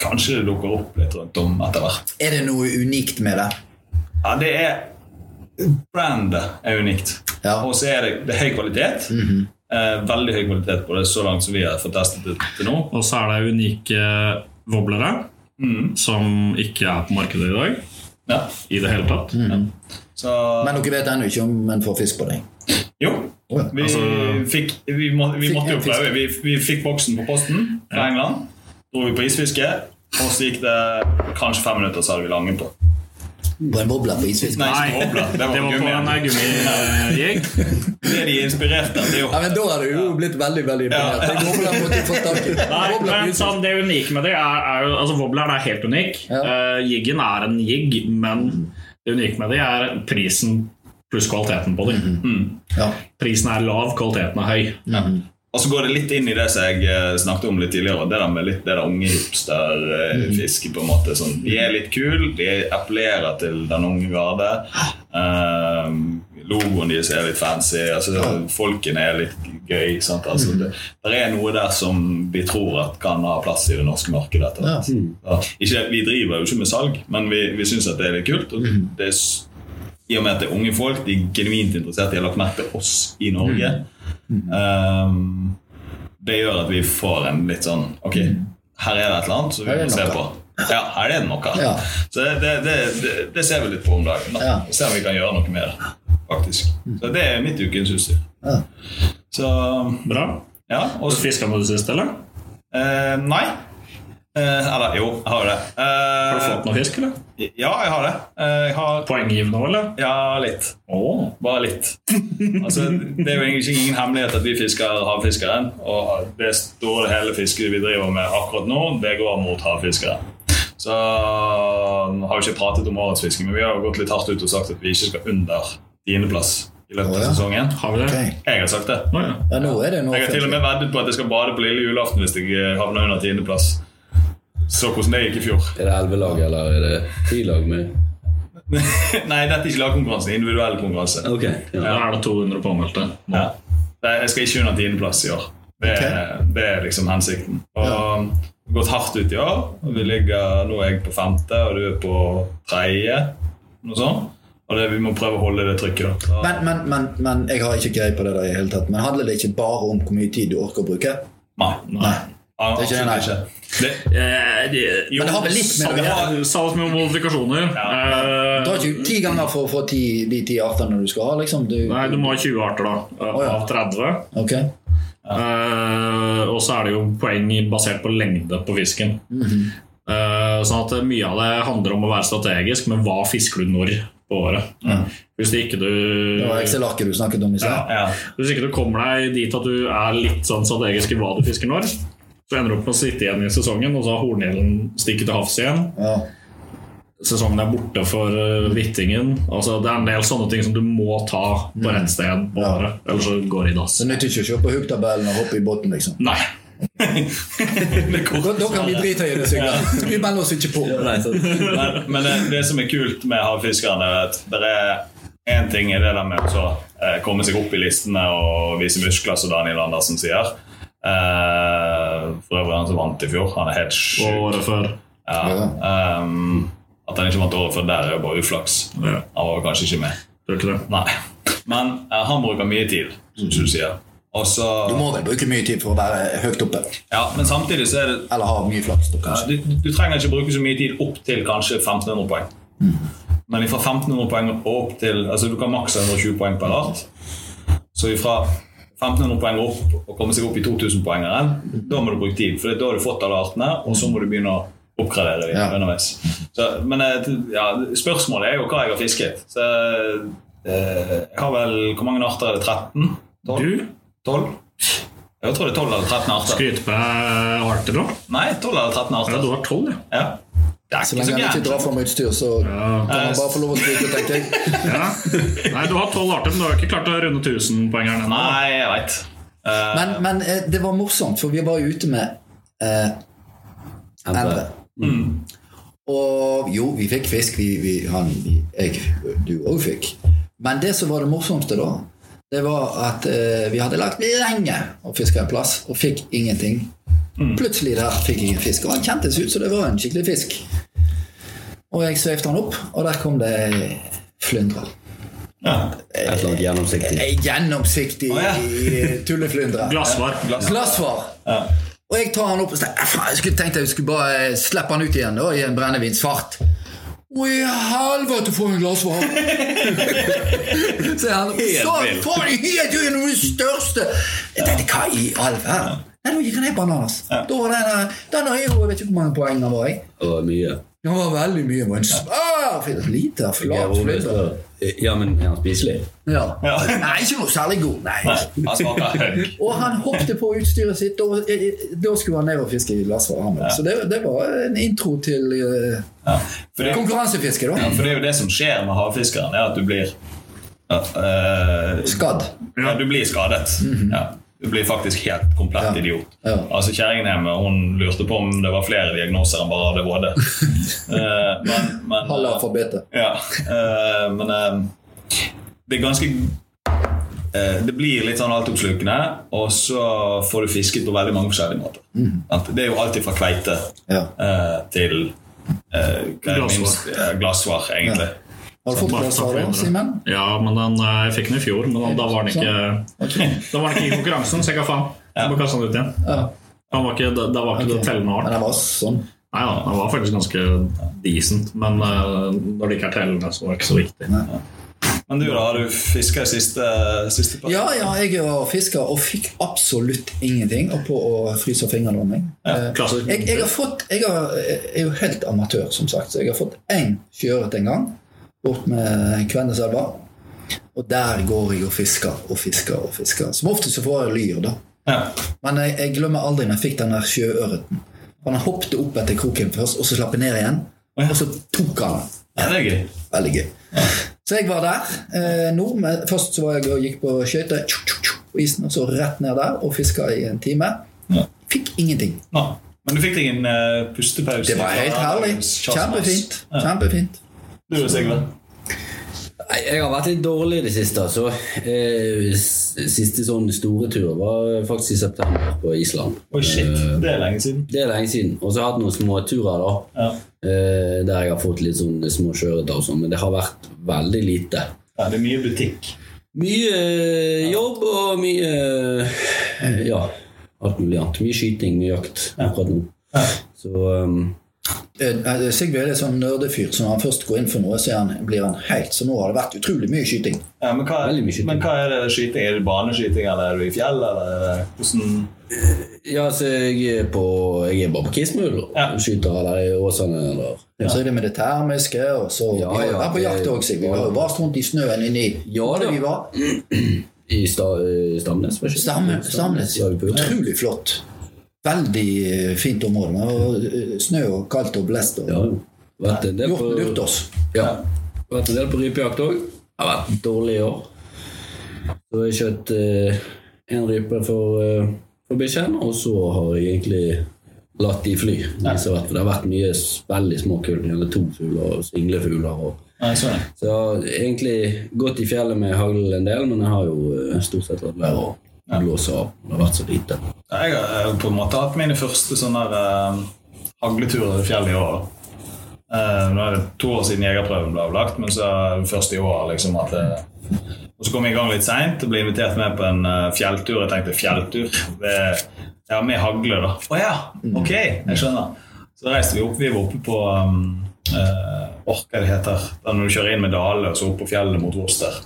kanskje det dukker opp litt rundt om etter hvert. Er det noe unikt med det? Ja, det er Brandet er unikt. Ja. Og så er det, det er høy kvalitet. eh, veldig høy kvalitet på det så langt som vi har fått testet det til nå. Og så er det unike wobblere som ikke er på markedet i dag Ja. i det hele tatt. Så Men dere vet ennå ikke om en får fisk på deg? jo. Ja. Vi, Altså- fikk, vi, må, vi Fikk måtte jo prøve. Vi, vi fikk boksen på posten fra England. Dro vi på isfiske, og så gikk det kanskje fem minutter, så hadde vi langen på. På en bobler på isfisk? Nei, Nei. Det var, Det var på en gummi. gummijegg. Det de er inspirert av, det er jo Ja, men Da hadde du jo blitt veldig veldig imponert. Ja. En måtte du tak i. Nei, men sånn, Det unike med det er, er jo altså Wobbleren er helt unik. Ja. Uh, jiggen er en jigg, men det unike med det er prisen pluss kvaliteten på dem. Ja. Prisen er lav, kvaliteten er høy. Og så går det litt inn i det som jeg eh, snakket om litt tidligere. Det der med litt det der unge hipsterfiske. på en måte sånn, De er litt kule, de appellerer til den unge garde. Eh, logoen deres er litt fancy. altså Folkene er litt gøy. altså det, det er noe der som vi tror at kan ha plass i det norske markedet. Ja, ikke, vi driver jo ikke med salg, men vi, vi syns at det er litt kult. og det er i og med at det er unge folk, de er genuint interessert, de har lagt merke til oss i Norge. Um, det gjør at vi får en litt sånn Ok, her er det et eller annet som vi må se på. Ja, her er det noe. Ja. Så det, det, det, det, ser vi litt på om dagen. Da. Ja. Se om vi kan gjøre noe med det. faktisk. Så det er mitt ukens utstyr. Ja. Så Bra. ja. Og, Fiska med det siste, eller? eh, nei. Eh, eller jo, jeg har det. Har du Eh, fått noe fisk, eller? ja, jeg har det. Eh, har Poenggivende òg, eller? Ja, litt. Oh. Bare litt. Altså, det er jo egentlig ingen hemmelighet at vi fisker havfiskeren. Og det store hele fisket vi driver med akkurat nå, det går mot havfiskeren. Så har vi ikke pratet om årets fiske, men vi har gått litt hardt ut og sagt at vi ikke skal under tiendeplass i løpet av sesongen. Har vi det? Okay. Jeg har sagt det. Ja. Ja, nå er det nå Jeg har til og med veddet på at jeg skal bade på lille julaften hvis jeg havner under tiendeplass. Så hvordan det gikk i fjor. Er det ellevelag, eller er det ti-lag med Nei, dette er ikke lagkonkurranse, individuell konkurranse. Ok. ja. Ja. er det 200 påmeldte. Ja. Jeg skal ikke under tiendeplass i år. Det, er- det er liksom hensikten. Og ja. gått hardt ut i år. og vi ligger, Nå er jeg på femte, og du er på tredje. Noe sånt. Og det, vi må prøve å holde det trykket. da. Så, Men, men, men, men jeg har ikke greie på det der i hele tatt. Men handler det ikke bare om hvor mye tid du orker å bruke? nei. Nei. Ja, Det er ikke det, nei. Det, Eh, det- jo, Men det har vel litt med det å gjøre. har- med modifikasjoner. Ja. Eh, Du har ikke ti ganger for å få ti, de ti artene du skal ha, liksom? Du, Nei, du må ha 20 arter, da. oh, ja. Av 30. Ok. Eh, og så er det jo poeng basert på lengde på fisken. Mhm. Eh, sånn at mye av det handler om å være strategisk, men hva fisker du når på året? Hvis ikke du Det var Excel-arket du snakket om i ja. ja. Hvis ikke du kommer deg dit at du er litt sånn strategisk i hva du fisker når, så ender du opp med å sitte igjen i sesongen, og så har hornhjelen stikket til havs igjen. Ja. Sesongen er borte for uh, hvittingen. Altså, det er en del sånne ting som du må ta på rett sted på Ja. året, ellers så går det i dass. Det nytter ikke å kjøpe på hooktabellen og hoppe i båten, liksom. Nei. Da, da kan vi drite i det, Sigurd. Vi melder oss ikke på. Nei. Men, men det, det som er kult med havfiskerne, er at det er én ting er det der med å så, eh, komme seg opp i listene og vise muskler, som Daniel Andersen sier. Eh, for øvrig han som vant i fjor. Han er helt Og sjuk. året før. Ja. Um, at han ikke vant året før der, er jo bare uflaks. Ja. Han var kanskje ikke med. Ikke det? Nei. Men uh, han bruker mye tid, som du sier. Også, Du må vel bruke mye tid for å være høyt oppe. Ja, men samtidig så er det Eller ha mye flaks, da, kanskje. du, du trenger ikke bruke så mye tid opp til kanskje 1500 poeng. Men fra 1500 poeng og opp til Altså du kan maks ha 120 poeng per art. Så fra 1500 poeng opp og komme seg opp i 2000-poengeren, da må du bruke tid. For da har du fått alle artene, og så må du begynne å oppgradere dem Ja. underveis. Så, men eh, ja, spørsmålet er jo hva jeg har fisket. Så eh, jeg har vel Hvor mange arter er det? 13? 12? Du 12? Jeg tror det er 12 eller 13 arter. skryter på deg arter da. Nei, 12 eller 13 arter. Ja, du har 12, ja. Ja. Det er Så lenge han ikke drar fra med utstyr, så kan han bare få lov å skryte, tenker jeg. ja. Nei, du har 12 arter, men du har ikke klart å runde 1000-poengeren ennå. Nei, jeg vet. Eh, Men, men eh, det var morsomt, for vi var jo ute med eh, Endre. Og jo, vi fikk fisk. Vi, vi, han, jeg, du òg fikk. Men det som var det morsomste, da, det var at eh, vi hadde lagt lenge og fiska en plass, og fikk ingenting. Plutselig der fikk jeg en fisk, og han kjentes ut som det var en skikkelig fisk. Og jeg sveipte han opp, og der kom det flyndre. ja. Et eller annet gjennomsiktig. Ei Gjennomsiktig oh, ja. tulleflyndre. Glassvar. Glassvar. Og jeg tar han opp og Jeg skulle tenkt jeg skulle bare eh, slippe han ut igjen da, i en brennevinsfart. Å, i helvete, for en glassvar! Så han så, for en helt, er av det største Jeg tenkte, hva i all verden? Nei, Nå gikk han ned bananas. Da var den, den er jo, jeg vet ikke hvor mange poeng han var i. var mye. Det var veldig mye. Men ah, lite, flat. Ja, men er han spiselig? Ja. Ja. Nei, ikke noe særlig god. Nei. Han smaker høgg. Og han hoppet på utstyret sitt, og eh, da skulle han ned og fiske i glassvar. Ja. Så det, det var en intro til uh, Ja. Det, konkurransefiske, da. ja, for det er jo det som skjer med havfiskeren, er at du blir ja, eh, Skadd. ja, Du blir skadet. ja. Du blir faktisk helt komplett Ja. idiot. Ja. Altså Kjerringen hjemme hun lurte på om det var flere diagnoser enn bare ADHD. Eh, men, men, Halve alfabetet. Ja, eh, men eh, det er ganske eh, Det blir litt sånn altoppslukende, og så får du fisket på veldig mange forskjellige måter. Mm. Det er jo alltid fra kveite Ja. eh, til Glassvar. eh, glassvar, egentlig. Har du fått med da, Simen? Ja, men den, eh, jeg fikk den i fjor, men da, var den ikke Da var den ikke i konkurransen, så jeg ga faen. Jeg Må kaste den ut igjen. Ja. Den var ikke, det, var ikke det tellende Men hardt. den var sånn. Nei da, den var faktisk ganske decent, men eh, når det ikke er tellende, så var det ikke så viktig. Men du, da? Har du fiska i siste, siste par? Ja, ja, jeg var fisker og fikk absolutt ingenting og på å fryse fingrene om meg. Ja, Jeg, jeg, har fått, jeg, har, jeg er jo helt amatør, som sagt, så jeg har fått én sjøørret en gang. Bort med Kvenneselva. Og der går jeg og fisker og fisker og fisker. Som oftest så får jeg lyr, da. Ja. Men jeg, jeg glemmer aldri når jeg fikk den der sjøørreten. Han hoppet opp etter kroken først, og så slapp jeg ned igjen. Og så tok han den. ja, det er gøy. Veldig gøy. Så jeg var der eh, nå. Først så var jeg og gikk på skøyter på isen, og så rett ned der og fiska i en time. Ja. Fikk ingenting. Nå. Men du fikk deg en uh, pustepause? Det var helt herlig. Kjempefint. Kjempefint. Du Sigve? Jeg har vært litt dårlig i det siste. Så, Eh, siste sånn store tur var faktisk i september på Island. Oi, shit. Eh, Det er lenge siden. det er lenge siden. Og så har jeg hatt noen småturer da. Ja. Eh, der jeg har fått litt sånn små sjøørreter og sånn, men det har vært veldig lite. ja, det er mye butikk. Mye eh, jobb og mye eh, Ja, alt mulig annet. Mye skyting, mye jakt akkurat nå. Så um, Sigve er en sånn nerdefyr, så når han først går inn for noe, så er han, blir han helt Så nå har det vært utrolig mye skyting. Ja, men, hva, mye skyting. men hva er det skyting? Er det baneskyting, eller er du i fjell, eller er hvordan Ja, så jeg er på Jeg er bare på Kismul og Ja. skyter eller i Åsane eller ja. Så er det med det termiske, og så Ja, Vi har vært på jakt òg, Sigve. Vi har jo bare rundt i snøen inni Ja, da. vi var. i sta, i Stamnes. var ikke det? Stamnes. Ullevål. Utrolig flott. Veldig eh, fint område. morgenen og Snø og kaldt og blest. Og, Ja, vært en del på, lurt oss. ja, vært en del på rypejakt òg. Har vært dårlig i år. Så jeg skjøt én rype for, eh, for bikkjen, og så har jeg egentlig latt de fly. De som har vært- det har vært mye veldig små kull. Eller to fugler og singlefugler. Og, Nei, sånn. så jeg har egentlig gått i fjellet med hagl en del, men jeg har jo eh, stort sett latt være å blåse av. Det har vært så lite. Jeg har eh, på en måte hatt mine første sånne der, eh, hagleturer i fjellet i år. Eh, nå er det to år siden jegerprøven ble avlagt, men så først i år liksom at det, Og så kom jeg i gang litt seint og ble invitert med på en uh, fjelltur. Jeg tenkte fjelltur det, Ja, med hagle, da. Å ja! Ok, jeg skjønner. Så reiste vi opp. Vi var oppe på um, uh, det heter Da når du kjører inn med Dale og så opp på fjellet mot Worcester.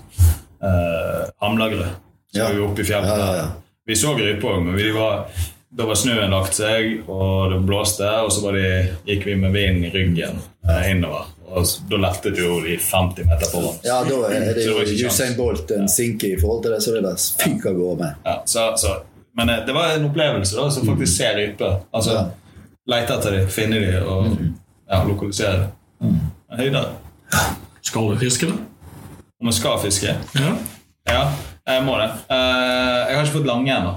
Uh, Hamlagrød. Så Ja. vi oppe i fjellet Ja, ja, ja. Vi så rype òg, men vi var, da var snøen lagt seg, og det blåste, og så var de, gikk vi med vind i ryggen eh, innover. Og da lettet jo de 50 meter foran. Ja, da er det det jo. Usain Bolt en sinke i forhold til det, så det bare fyker av gårde med. Ja, så, så, men eh, det var en opplevelse da, så faktisk ser rype. Altså, Ja. Lete etter dem, finne dem og ja, lokalisere dem. Høyder. Skal du fiske, da? Om jeg skal fiske? Ja. Ja, jeg må det. Eh, jeg har ikke fått lange ennå.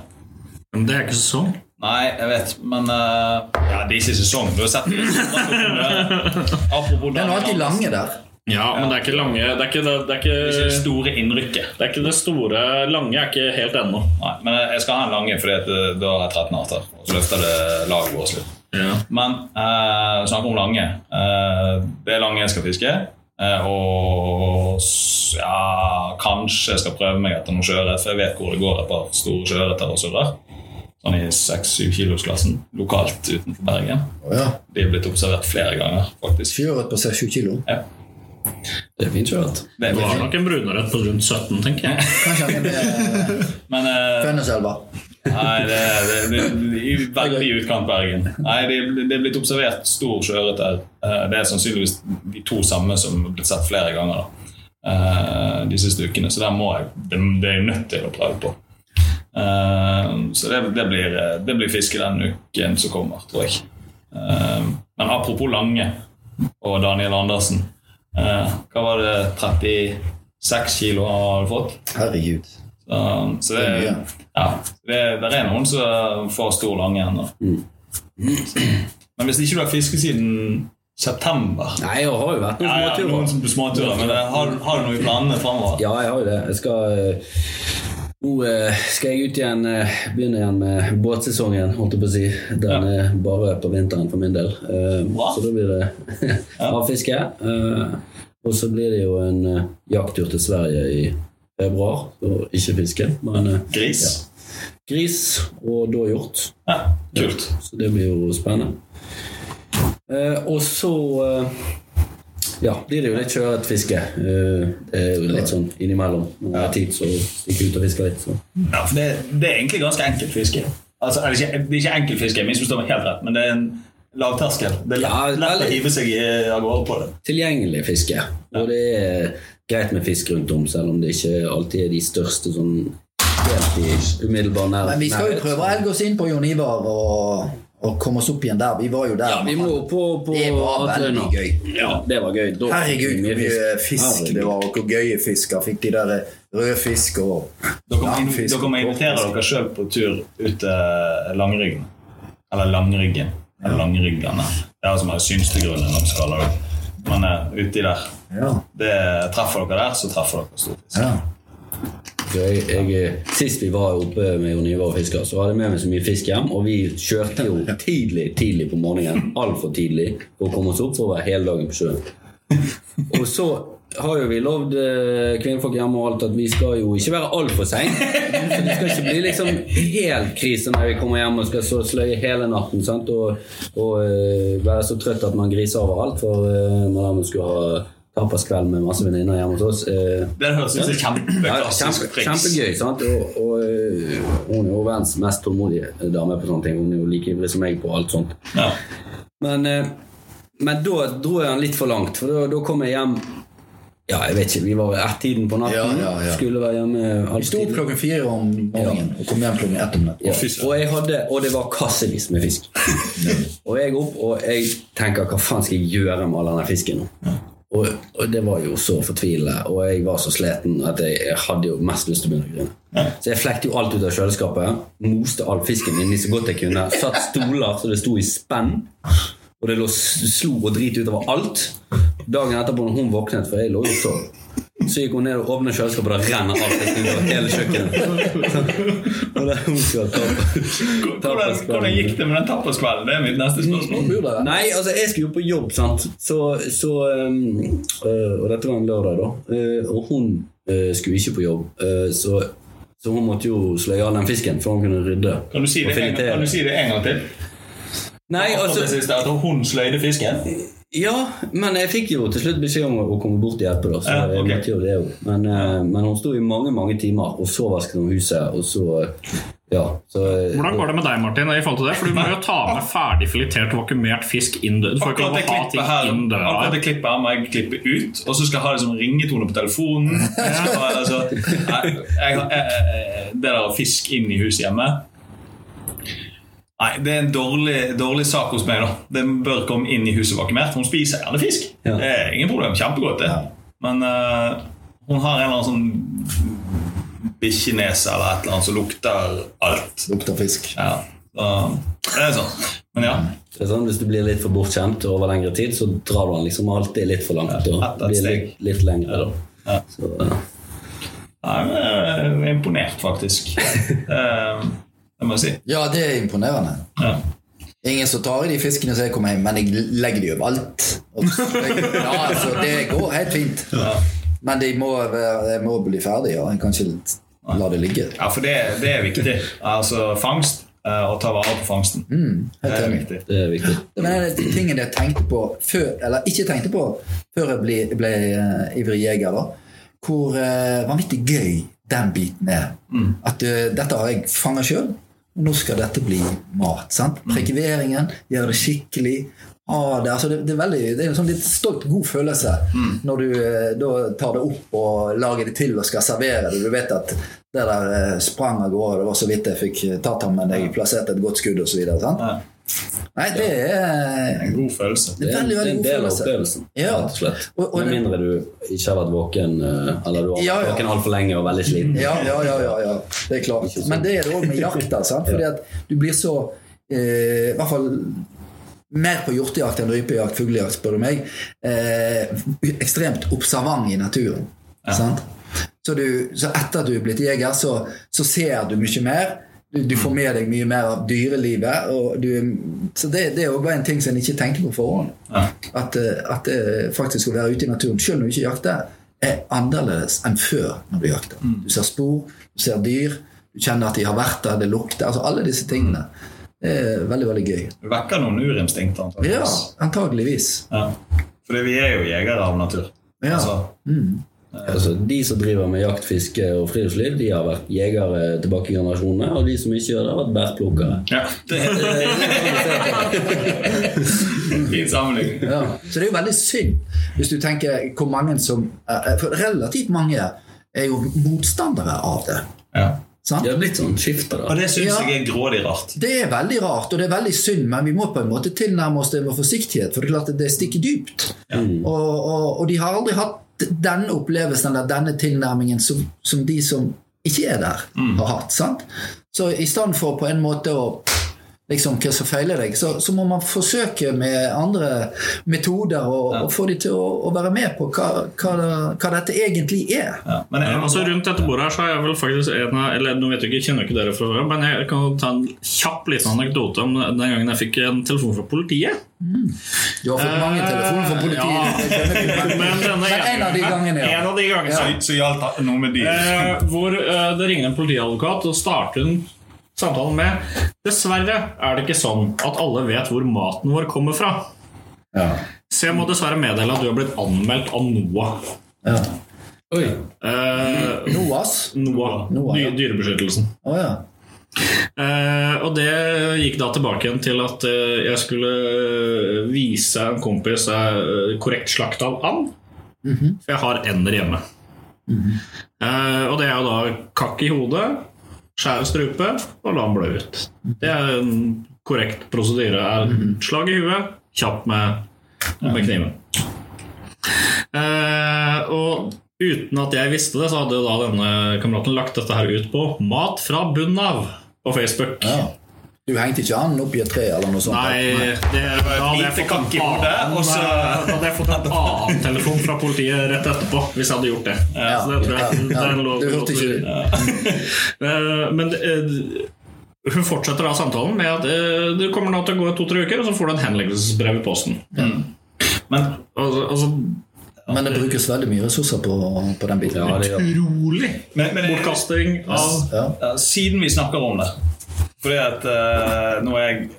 Men det er ikke sesong. Nei, jeg vet, men uh, Ja, det er ikke sesong. Du har sett. Apropos Det er alltid lange der. Ja, men det er ikke lange Det er ikke det, det, er Det er ikke store innrykket. det er ikke det store Lange er ikke helt ennå. Nei, men jeg skal ha en lange, fordi eh, da har jeg 13 arter. Og så løfter det laget vårt litt. Ja. Men uh, snakk om lange. Uh, det er lange jeg skal fiske. Eh, og ja, kanskje jeg skal prøve meg etter noen sjøørret, for jeg vet hvor det går et par store sjøørreter og surrer. Sånn i 6-7 kilosklassen lokalt utenfor Bergen. Å ja. De er blitt observert flere ganger, faktisk. Sjøørret på 7 kilo. Ja. Det er fint sjøørret. Det var nok en brunørret på rundt 17, tenker jeg. Kanskje han er med Men eh, Fønneselva. Nei, det, det, det, det er veldig utkant Bergen. Nei, det, det er blitt observert stor sjøørret der. Eh, Det er sannsynligvis de to samme som har blitt sett flere ganger da, eh, de siste ukene. Så der må jeg, det, det er jeg nødt til å prøve på. Eh, Så det, det, blir, det blir fiske den uken som kommer, tror jeg. Men apropos Lange og Daniel Andersen. eh, Hva var det 36 kilo han hadde fått? Herregud. Så, så det, Det ja, det, det er noen som får stor lange ennå. Men hvis ikke du har fisket siden september Nei, jeg har jo vært noen ja, ja, småturer. noen som- småturer, men det, har, har du noe i planene framover? Ja, jeg har jo det. Jeg skal eh, Nå eh, skal jeg ut igjen, eh, begynne igjen med båtsesongen, holdt jeg på å si. Den er bare på vinteren for min del. Eh, Bra. Så da blir det havfiske. Eh, og så blir det jo en eh, jakttur til Sverige i februar. Så ikke fiske, men Gris? Gris? gris og da hjort. Ja, kult. Så det blir jo spennende. Eh, og så eh, ja, blir det jo litt kjøret fiske. Eh, det er jo litt sånn innimellom. Når det er tid, så stikker jeg ut og fisker litt. Så. Ja, det, det er egentlig ganske enkelt fiske. Altså, ikke, det er ikke enkelt fiske, misforstå meg helt rett, men det er en lavterskel. Det er lett, Ja, lett å hive seg i- av gårde på det. Tilgjengelig fiske. Og det er greit med fisk rundt om, selv om det ikke alltid er de største sånn helt i umiddelbar nærhet. Men vi skal jo prøve å elge oss inn på Jon Ivar og, og komme oss opp igjen der. Vi var jo der. Ja, vi må på, på Det var veldig gøy. Ja, det var gøy. Da Herregud, hvor mye fisk Herregud. det var, og hvor gøye fisker. Fikk de der rødfisk og langfisk dere må invitere dere sjøl på tur ut til Langryggen. Eller Langryggen. Eller Langryggene. Det er som er synstegrunnen, Men eh, uti der. Ja. Det, treffer dere der, så treffer dere stor fisk. ja. Jeg, jeg, sist vi var oppe med Jon Ivar og fiska, så hadde jeg med meg så mye fisk hjem. Og vi kjørte jo tidlig tidlig på morgenen. Altfor tidlig for å komme oss opp for å være hele dagen på sjøen. Og så har jo vi lovd eh, kvinnfolk hjemme og alt at vi skal jo ikke være altfor seine. Så det skal ikke bli liksom helt krise når vi kommer hjem og skal så sløye hele natten. Sant? Og, og uh, være så trøtt at man griser overalt. For uh, når man skulle ha tapaskveld med masse venninner hjemme hos oss Uh, Det høres ut som kjempeklassisk kjempe, kjempegøy. sant? Og, og hun er jo verdens mest tålmodige dame på sånne ting. Hun er jo like ivrig som meg på alt sånt. Ja. Men, men da dro jeg han litt for langt, for da, da kom jeg hjem Ja, jeg vet ikke, vi var ett-tiden på natten. Ja, ja, ja. Skulle være hjemme Vi altfor sto opp klokken fire om morgenen og kom hjem klokken ett om natten. Ja. Og, jeg hadde, og det var kassevis med fisk. og jeg opp, og jeg tenker hva faen skal jeg gjøre med all denne fisken nå? Og, og det var jo så fortvilende, og jeg var så sliten at jeg, jeg hadde jo mest lyst til å begynne å grine. Så jeg flekte jo alt ut av kjøleskapet, moste all fisken inni så godt jeg kunne, satt stoler så det sto i spenn, og det lå, slo og drit utover alt. Dagen etterpå når hun våknet, for jeg lå jo og sov, så gikk hun ned og åpnet kjøleskapet, og det renner alt utover hele kjøkkenet. og det hun skal ta Hvordan, hvordan gikk det med den tappaskvelden? Det er mitt neste spørsmål. Nei, altså jeg skulle jo på jobb, sant. Så, så øh, Og dette var en lørdag, da. Øh, og hun øh, skulle ikke på jobb. så, så hun måtte jo sløye all den fisken før hun kunne rydde. Kan du si det en, kan du si det en gang til? Nei, altså, det siste, at hun sløyde fisken? Ja, men jeg fikk jo til slutt beskjed om å komme bort og hjelpe, da. Så Ja, okay. jeg måtte jo det jo. Men, øh, men hun sto i mange, mange timer, og så vasket hun huset, og så Ja. Så, Hvordan går det med deg, Martin? i forhold til det? For Du må jo ta med ferdig filetert, vakuumert fisk inn døra. Akkurat det ha klippet ting her. Akkurat det klippet her må jeg klippe ut, og så skal jeg ha det som ringetone på telefonen. Så, altså, jeg, jeg, jeg, jeg, det der å fisk inn i huset hjemme Nei, det er en dårlig, dårlig sak hos meg. da Det bør komme inn i huset vakuumert. Hun spiser gjerne fisk. Ja. Det er ingen problem. Kjempegodt, det. Men uh, hun har en eller annen sånn bikkjenese eller et eller annet som lukter alt. Lukter fisk. Ja, så, det er sånn. Men ja. Det er sånn, Hvis du blir litt for bortskjemt over lengre tid, så drar du den liksom alltid litt for langt. Og Ja, ett blir litt, litt lengre da. Ja. Så, uh. Nei, jeg er imponert, faktisk. Det, det må jeg si. Ja, det er imponerende. Ja. Ingen som tar i de fiskene som jeg kommer hjem, men jeg legger de overalt. alt Ja, altså, det går helt fint. Men de må, være- jeg må bli ferdig, og En kan ikke la det ligge. Ja, for det, det er viktig. Altså fangst, eh, og ta vare på fangsten. det helt er viktig. Det er viktig. Det var en av tingene jeg tenkte på før, eller ikke tenkte på før jeg ble, ble uh, ivrig jeger. da Hvor uh, vanvittig gøy den biten er. At uh, dette har jeg fanga sjøl, nå skal dette bli mat. sant? Prekiveringen, gjøre det skikkelig. Ah, det, altså det, det er veldig, det er en sånn litt stolt, god følelse når du eh, da tar det opp og lager det til og skal servere det. Du vet at det der eh, sprang av gårde, det var så vidt jeg fikk tatt ham, men jeg plasserte et godt skudd osv. Nei, det er En god følelse. det er en, det er en del av opplevelsen, Ja. rett og slett. Og- og Med mindre du ikke har vært våken, eh, eller du har vært Ja, ja. våken altfor lenge og veldig sliten. Ja, ja, ja, ja, ja. det er klart. Men det er det òg med jakta. sant? Fordi at du blir så eh, I hvert fall mer på hjortejakt enn rypejakt, fuglejakt, spør du meg. Eh, ekstremt observant i naturen. Sant? Så, du, så etter at du er blitt jeger, så, så ser du mye mer. Du, du får med deg mye mer av dyrelivet. Du, så det, det er bare en ting som en ikke tenker på forhånd. Ja. At, eh, at det faktisk å være ute i naturen, selv når du ikke jakter, er annerledes enn før når du jakter. Du ser spor, du ser dyr, du kjenner at de har vært der, det lukter. altså Alle disse tingene. Det er veldig, veldig gøy. Du vekker noen urinstinkter, Ja, antakeligvis. antageligvis. Ja. Fordi vi er jo jegere av natur. Ja. Altså, Altså, de som driver med jakt, fiske og friluftsliv, de har vært jegere tilbake i generasjonene. Og de som ikke gjør det, har vært bærplukkere. ja. Fin sammenligning. Ja. Så det er jo veldig synd hvis du tenker hvor mange som eh, For relativt mange er jo motstandere av det. Ja. Sant? Det har blitt sånn skifte, da. Og det syns Ja. jeg er grådig rart. Det er veldig rart, og det er veldig synd, men vi må på en måte tilnærme oss det med forsiktighet, for det er klart at det stikker dypt. Og, og, og de har aldri hatt denne opplevelsen eller denne tilnærmingen som, som de som ikke er der, har hatt. sant? Så i stedet for på en måte å liksom hva som feiler deg, så, så må man forsøke med andre metoder og, og få de til å, å være med på hva, hva, hva dette egentlig er. Ja. Men jeg, altså Rundt dette bordet her så er jeg vel faktisk en av Eller nå vet jeg ikke, jeg kjenner ikke dere fra før, men jeg kan ta en kjapp liten anekdote om den gangen jeg fikk en telefon fra politiet. Du har fått mange telefoner fra politiet. Ja. men, denne men en av de gangene, ja. En av de gangene så, så gjaldt noe med de. eh, hvor eh, det ringer en politiadvokat og starter en samtalen med Dessverre er det ikke sånn at alle vet hvor maten vår kommer fra. Ja. Så jeg må dessverre meddele at du har blitt anmeldt av NOAH. Ja. Oi. Eh, NOAS? NOAH, NOAH, ja. Dyrebeskyttelsen. Oh, ja. Eh, og det gikk da tilbake igjen til at eh, jeg skulle eh, vise en kompis eh, korrekt slakt av and. For jeg har ender hjemme. Eh, og det er jo da kakk i hodet, skjære strupe og la den blø ut. Det er en korrekt prosedyre. Er slag i huet, kjapp med, med kniven. Eh, og uten at jeg visste det, så hadde da denne kameraten lagt dette her ut på Mat fra bunnen av på Facebook. ja. Du hengte ikke han opp i et tre eller noe sånt? Nei, det, da hadde lite kakk i hodet, og så- hadde jeg fått en annen telefon fra politiet rett etterpå hvis jeg hadde gjort det. Ja, Så det tror jeg, ja, ja. det lov- Du hørte ikke det? Eh, Men eh, hun fortsetter da samtalen med at uh, det kommer nå til å gå to-tre uker, og så får du en henleggelsesbrev i posten. Men Altså, altså Men det brukes veldig mye ressurser på, på den biten. Ja, det er utrolig bortkasting av ja, siden vi snakker om det Fordi at uh, nå er jeg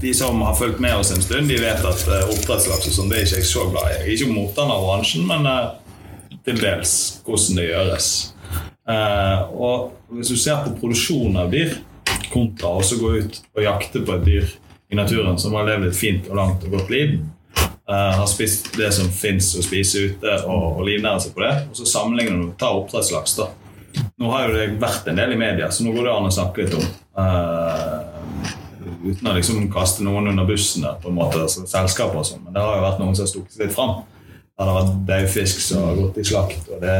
De som har fulgt med oss en stund, de vet at uh, oppdrettslaks og sånn, det er ikke jeg så glad i. Ikke motstander av bransjen, men uh, til dels hvordan det gjøres. Uh, og hvis du ser på produksjonen av dyr kontra også gå ut og jakte på et dyr i naturen som har levd et fint og langt og godt liv, Uh, har spist det som fins å spise ute, og, og livnære seg på det, og så sammenligner du tar oppdrettslaks. da. Nå har jo det vært en del i media, så nå går det an å snakke litt om. Uh, uten å liksom kaste noen under bussen, der, på en måte, altså, selskaper og sånn. Men det har jo vært noen som har stukket litt fram. Det har vært daufisk som har gått i slakt. og det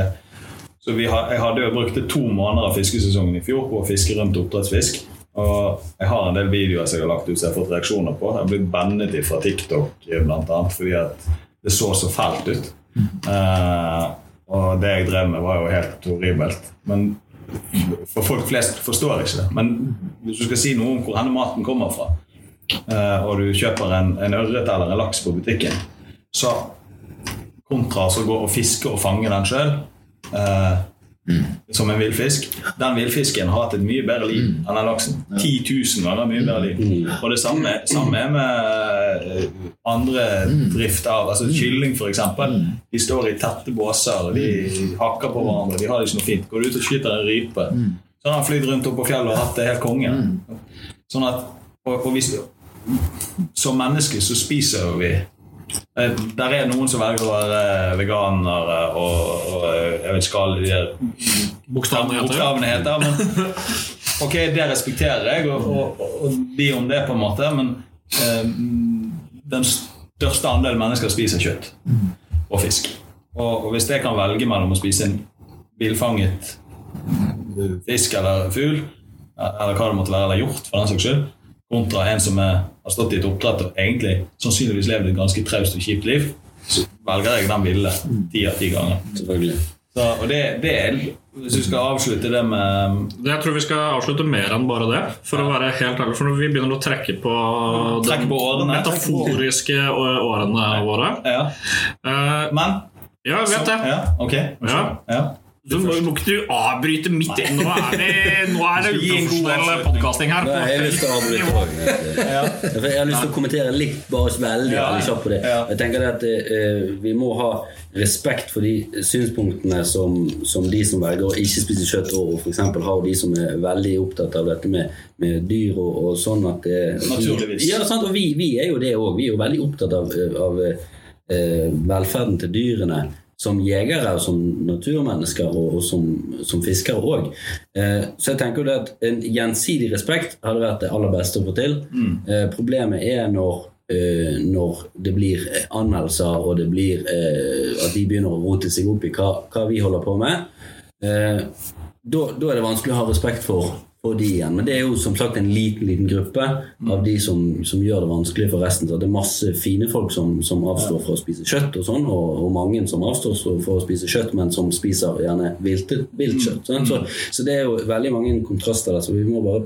Så vi har, jeg hadde jo brukte to måneder av fiskesesongen i fjor på å fiske rundt oppdrettsfisk. Og jeg har en del videoer som jeg har lagt ut som jeg har fått reaksjoner på. Jeg har blitt bannet fra TikTok bl.a. fordi at det så så fælt ut. Eh, og det jeg drev med, var jo helt horribelt. Men for folk flest forstår ikke det. Men hvis du skal si noe om hvor denne maten kommer fra, eh, og du kjøper en, en ørret eller en laks på butikken, så kontra så gå og fiske og fange den sjøl som en villfisk. Den villfisken har hatt et mye bedre liv enn den laksen. 10 000 ganger mye bedre liv. Og det samme, samme er med eh, andre drift av altså Kylling, f.eks. De står i tette båser, de hakker på hverandre. De har det ikke noe fint. Går du ut og skyter en rype, så har han flydd rundt opp på fjellet og hatt det helt konge. Sånn at og, og hvis, Som mennesker så spiser vi Der er noen som velger å være veganere og, og eh, jeg vet ikke hva de der Bokstavene heter. Men ok, det respekterer jeg, og, og, og de om det, på en måte. Men eh, den største andelen mennesker spiser kjøtt og fisk. Og, og hvis jeg kan velge mellom å spise en villfanget fisk eller fugl, eller hva det måtte være, eller hjort, for den saks skyld, kontra en som er, har stått i et oppdrett og egentlig sannsynligvis levd et ganske traust og kjipt liv, så velger jeg den ville ti av ti ganger. Selvfølgelig. Så, og det, det er, Hvis vi skal avslutte det med Jeg tror vi skal avslutte mer enn bare det. For å være helt ærlig, for når vi begynner å trekke på Trekke på årene. metaforiske årene våre Ja. Eh, Men Ja, jeg vet det. Ja, ok. Ja. Ja. Du må må ikke du avbryte midt i Nå er det, nå er det uprofesjonell podcasting her. Nei, jeg har lyst til å avbryte ja. Jeg har lyst til å kommentere litt bare veldig, Ja. kjapt på det. Jeg tenker at uh, Vi må ha respekt for de synspunktene som, som de som velger å ikke spise kjøtt, og f.eks. har de som er veldig opptatt av dette med, med dyr og, og sånn at det, Naturligvis. Ja, sant, og vi, vi er jo det òg. Vi er jo veldig opptatt av, av uh, velferden til dyrene som jegere som naturmennesker og, og som, som fiskere òg. Eh, så jeg tenker jo at en gjensidig respekt hadde vært det aller beste å få til. Eh, problemet er når, eh, når det blir eh, anmeldelser, og det blir eh, at de begynner å rote seg opp i hva, hva vi holder på med. Eh, da, da er det vanskelig å ha respekt for, for de igjen. Men det er jo som sagt en liten liten gruppe av de som, som gjør det vanskelig for resten. Så det er masse fine folk som, som avstår fra å spise kjøtt, og sånn, og, og mange som avstår for å spise kjøtt, men som spiser gjerne vilt, vilt kjøtt. sånn. Så, så det er jo veldig mange kontraster der, så vi må bare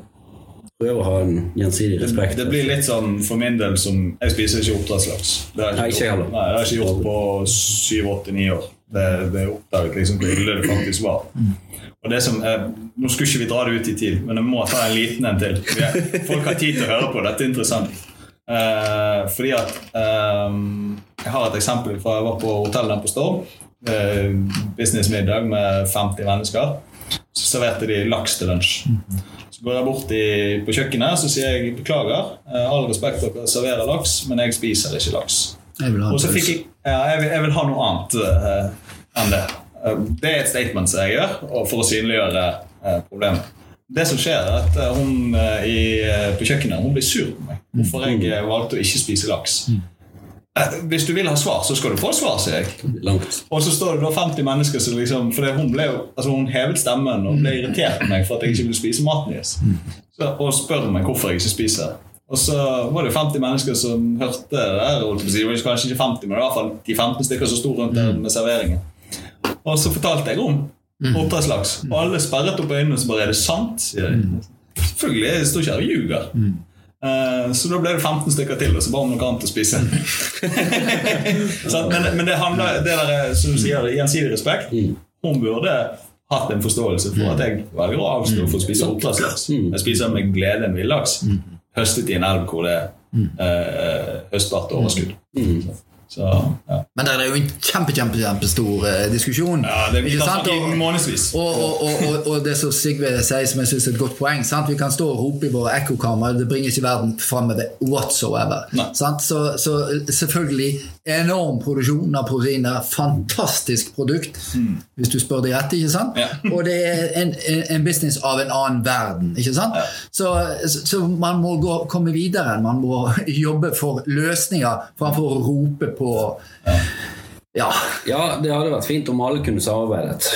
prøve å ha en gjensidig respekt. Det blir litt sånn for min del som Jeg spiser ikke oppdrettslaks. Det har Nei, jeg ikke ikke, gjort. Nei, jeg har ikke gjort på syv, åtte, ni år. Det, det oppdaget liksom hvor ille det faktisk var. Og det som er, Nå skulle ikke vi dra det ut i tid, men jeg må ta en liten en til. Folk har tid til å høre på. Dette er interessant. Eh, fordi at eh, Jeg har et eksempel fra jeg var på hotellet på Storm. Eh, businessmiddag med 50 mennesker. Så serverte de laks til lunsj. Så går jeg bort i, på kjøkkenet så sier jeg beklager. eh, All respekt dere serverer laks, men jeg spiser ikke laks. Jeg vil ha Og så fikk jeg, ja, jeg, vil, jeg vil ha noe annet uh, enn det. Uh, det er et statement som jeg gjør og for å synliggjøre uh, problemet. Det som skjer, er at hun i, på kjøkkenet hun blir sur på meg. Hvorfor jeg valgte å ikke spise laks. Eh, Hvis du vil ha svar, så skal du få svar, sier jeg. Langt. Og så står det da 50 mennesker som liksom For hun ble Altså hun hevet stemmen og ble irritert på meg for at jeg ikke ville spise maten hennes. Og spør meg hvorfor jeg ikke spiser. Og så var det jo 50 mennesker som hørte det der. Det var kanskje ikke 50, men i hvert fall de 15 stykker som sto rundt der med serveringen. Og så fortalte jeg om oppdrettslaks. Og alle sperret opp øynene og så bare Er det sant? sier de. Selvfølgelig. Jeg står ikke her og ljuger. Eh, Så da ble det 15 stykker til, og så ba om noe annet å spise. Men, men det handler det der, som du sier, gjensidig respekt. Hun burde hatt en forståelse for at jeg velger å avstå for å spise oppdrettslaks. Jeg spiser med glede en villaks høstet i en elv hvor det er eh, høstbart overskudd. Så, ja. Men det er jo en kjempe, kjempe, kjempestor eh, diskusjon. Ja, det- blir sant? i månedsvis. Og, og, og, og, det som Sigve sier, som jeg synes er et godt poeng sant? Vi kan stå og rope i våre ekkokammer, det bringer ikke verden framover whatsoever. Så, så selvfølgelig enorm produksjon av proteiner. Fantastisk produkt, hvis du spør de rette. ikke sant? Ja. og det er en, en, en business av en annen verden. ikke sant? Så, så man må gå, komme videre. Man må jobbe for løsninger framfor å rope på Ja. Ja, det hadde vært fint om alle kunne samarbeidet.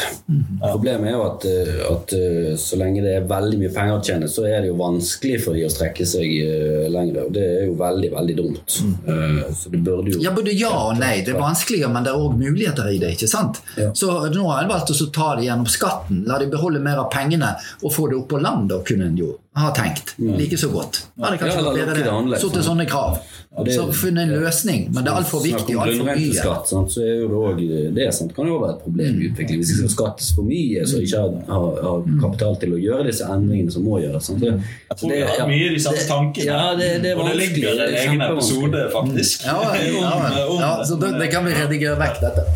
Problemet er jo at, eh, at eh, så lenge det er veldig mye penger å tjene, så er det jo vanskelig for de å strekke seg eh, lenger. Og det er jo veldig, veldig dumt. Eh, Så det burde jo Ja, både ja og nei. Det er vanskeligere, men det er òg muligheter i det. ikke sant? Ja. Så nå har en valgt å ta det gjennom skatten. La de beholde mer av pengene og få det opp på land, da kunne en jo ha tenkt. Like så godt. Hadde kanskje Ja, eller vært det bedre satt til sånne krav. Ja, det- Så funnet en løsning. Men det er altfor viktig og altfor mye. Skatt, sant, så er jo det også, det sant, kan jo være et problem i utvikling. Hvis det skal skattes for mye, så ikke har, har, har kapital til å gjøre disse endringene som må gjøres. Sant. Så, Jeg tror vi har mye i de samme tankene. Ja, det, det Og det ligger i en egen episode, faktisk. Ja, ja, ja, så det, det kan vi redigere vekk, dette.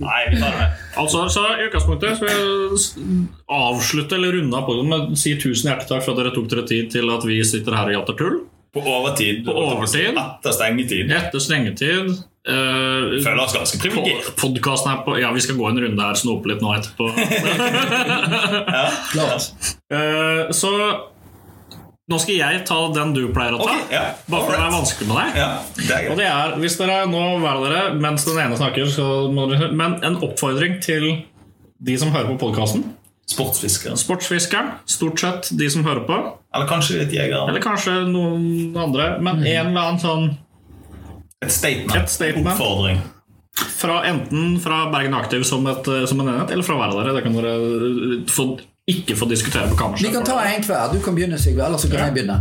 Nei, vi tar det med. Altså, så I utgangspunktet skal jeg avslutte eller runde av på med å si tusen hjertelig takk for at dere tok dere tid til at vi sitter her og jatter tull. På overtid. På overtid. Etter stengetid. Etter stengetid. Uh, Føler oss ganske privilegert. Podkasten er på Ja, vi skal gå en runde her, snope litt nå etterpå. ja, Klart. Uh, så nå skal jeg ta den du pleier å ta. Okay, yeah. Bare for det er vanskelig med deg. Yeah, det er Og det er, hvis dere nå være dere mens den ene snakker, så må dere Men en oppfordring til de som hører på podkasten. Sportsfisker. Sportsfiskeren, stort sett de som hører på. Eller kanskje litt jegere. Eller kanskje noen andre. Men en eller annen sånn Et statement. Et statement. Oppfordring. fra enten fra Bergen Aktiv som, et, som en enhet, eller fra hver av dere. Det kan dere eh, få, ikke få diskutere på Vi kan ta en hver. Du kan begynne, Sigve, eller så kan jeg begynne.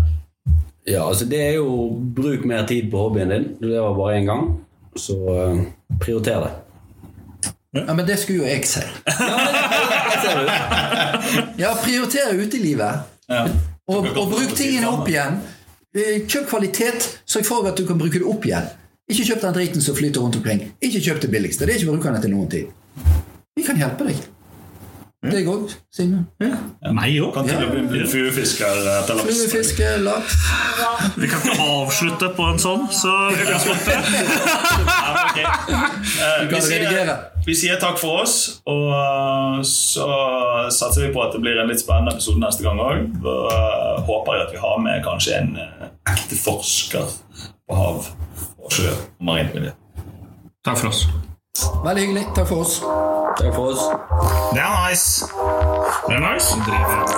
Ja, altså det er jo Bruk mer tid på hobbyen din. Du lever bare én gang, så uh, prioriter det. Ja, Men det skulle jo jeg si. Ja, prioritere utelivet. Ja. Og, og bruk tingene opp igjen. Eh, Kjøp kvalitet, sørg for at du kan bruke det opp igjen. Ikke kjøp den driten som flyter rundt omkring. Ikke kjøp det billigste. Det er ikke brukende til noen tid. Vi kan hjelpe deg. Deg òg, Signe. Meg òg. Kan til og med bli fluefisker etter laks. Fluefiske, laks. Vi kan ikke avslutte på en sånn, så Ja. Eh, vi, kan sier, redigere. vi sier takk for oss, og uh, så satser vi på at det blir en litt spennende episode neste gang òg. Håper jeg at vi har med kanskje en uh, ekte forsker på hav og sjø og marint miljø. Takk for oss. Veldig hyggelig. Takk for oss. Takk for oss. Det er nice. Det er nice.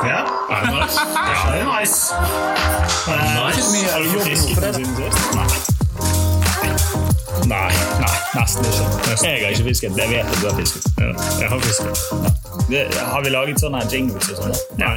Ja, Er det nice? ja det er nice. Ikke så mye Har du jobb fisket det. siden sist? Nei. Nei, nei, nesten ikke. Jeg har ikke fisket. Jeg vet at du har fisket. Ja, jeg har fisket. Det, har vi laget sånne jingles og sånn? Nei.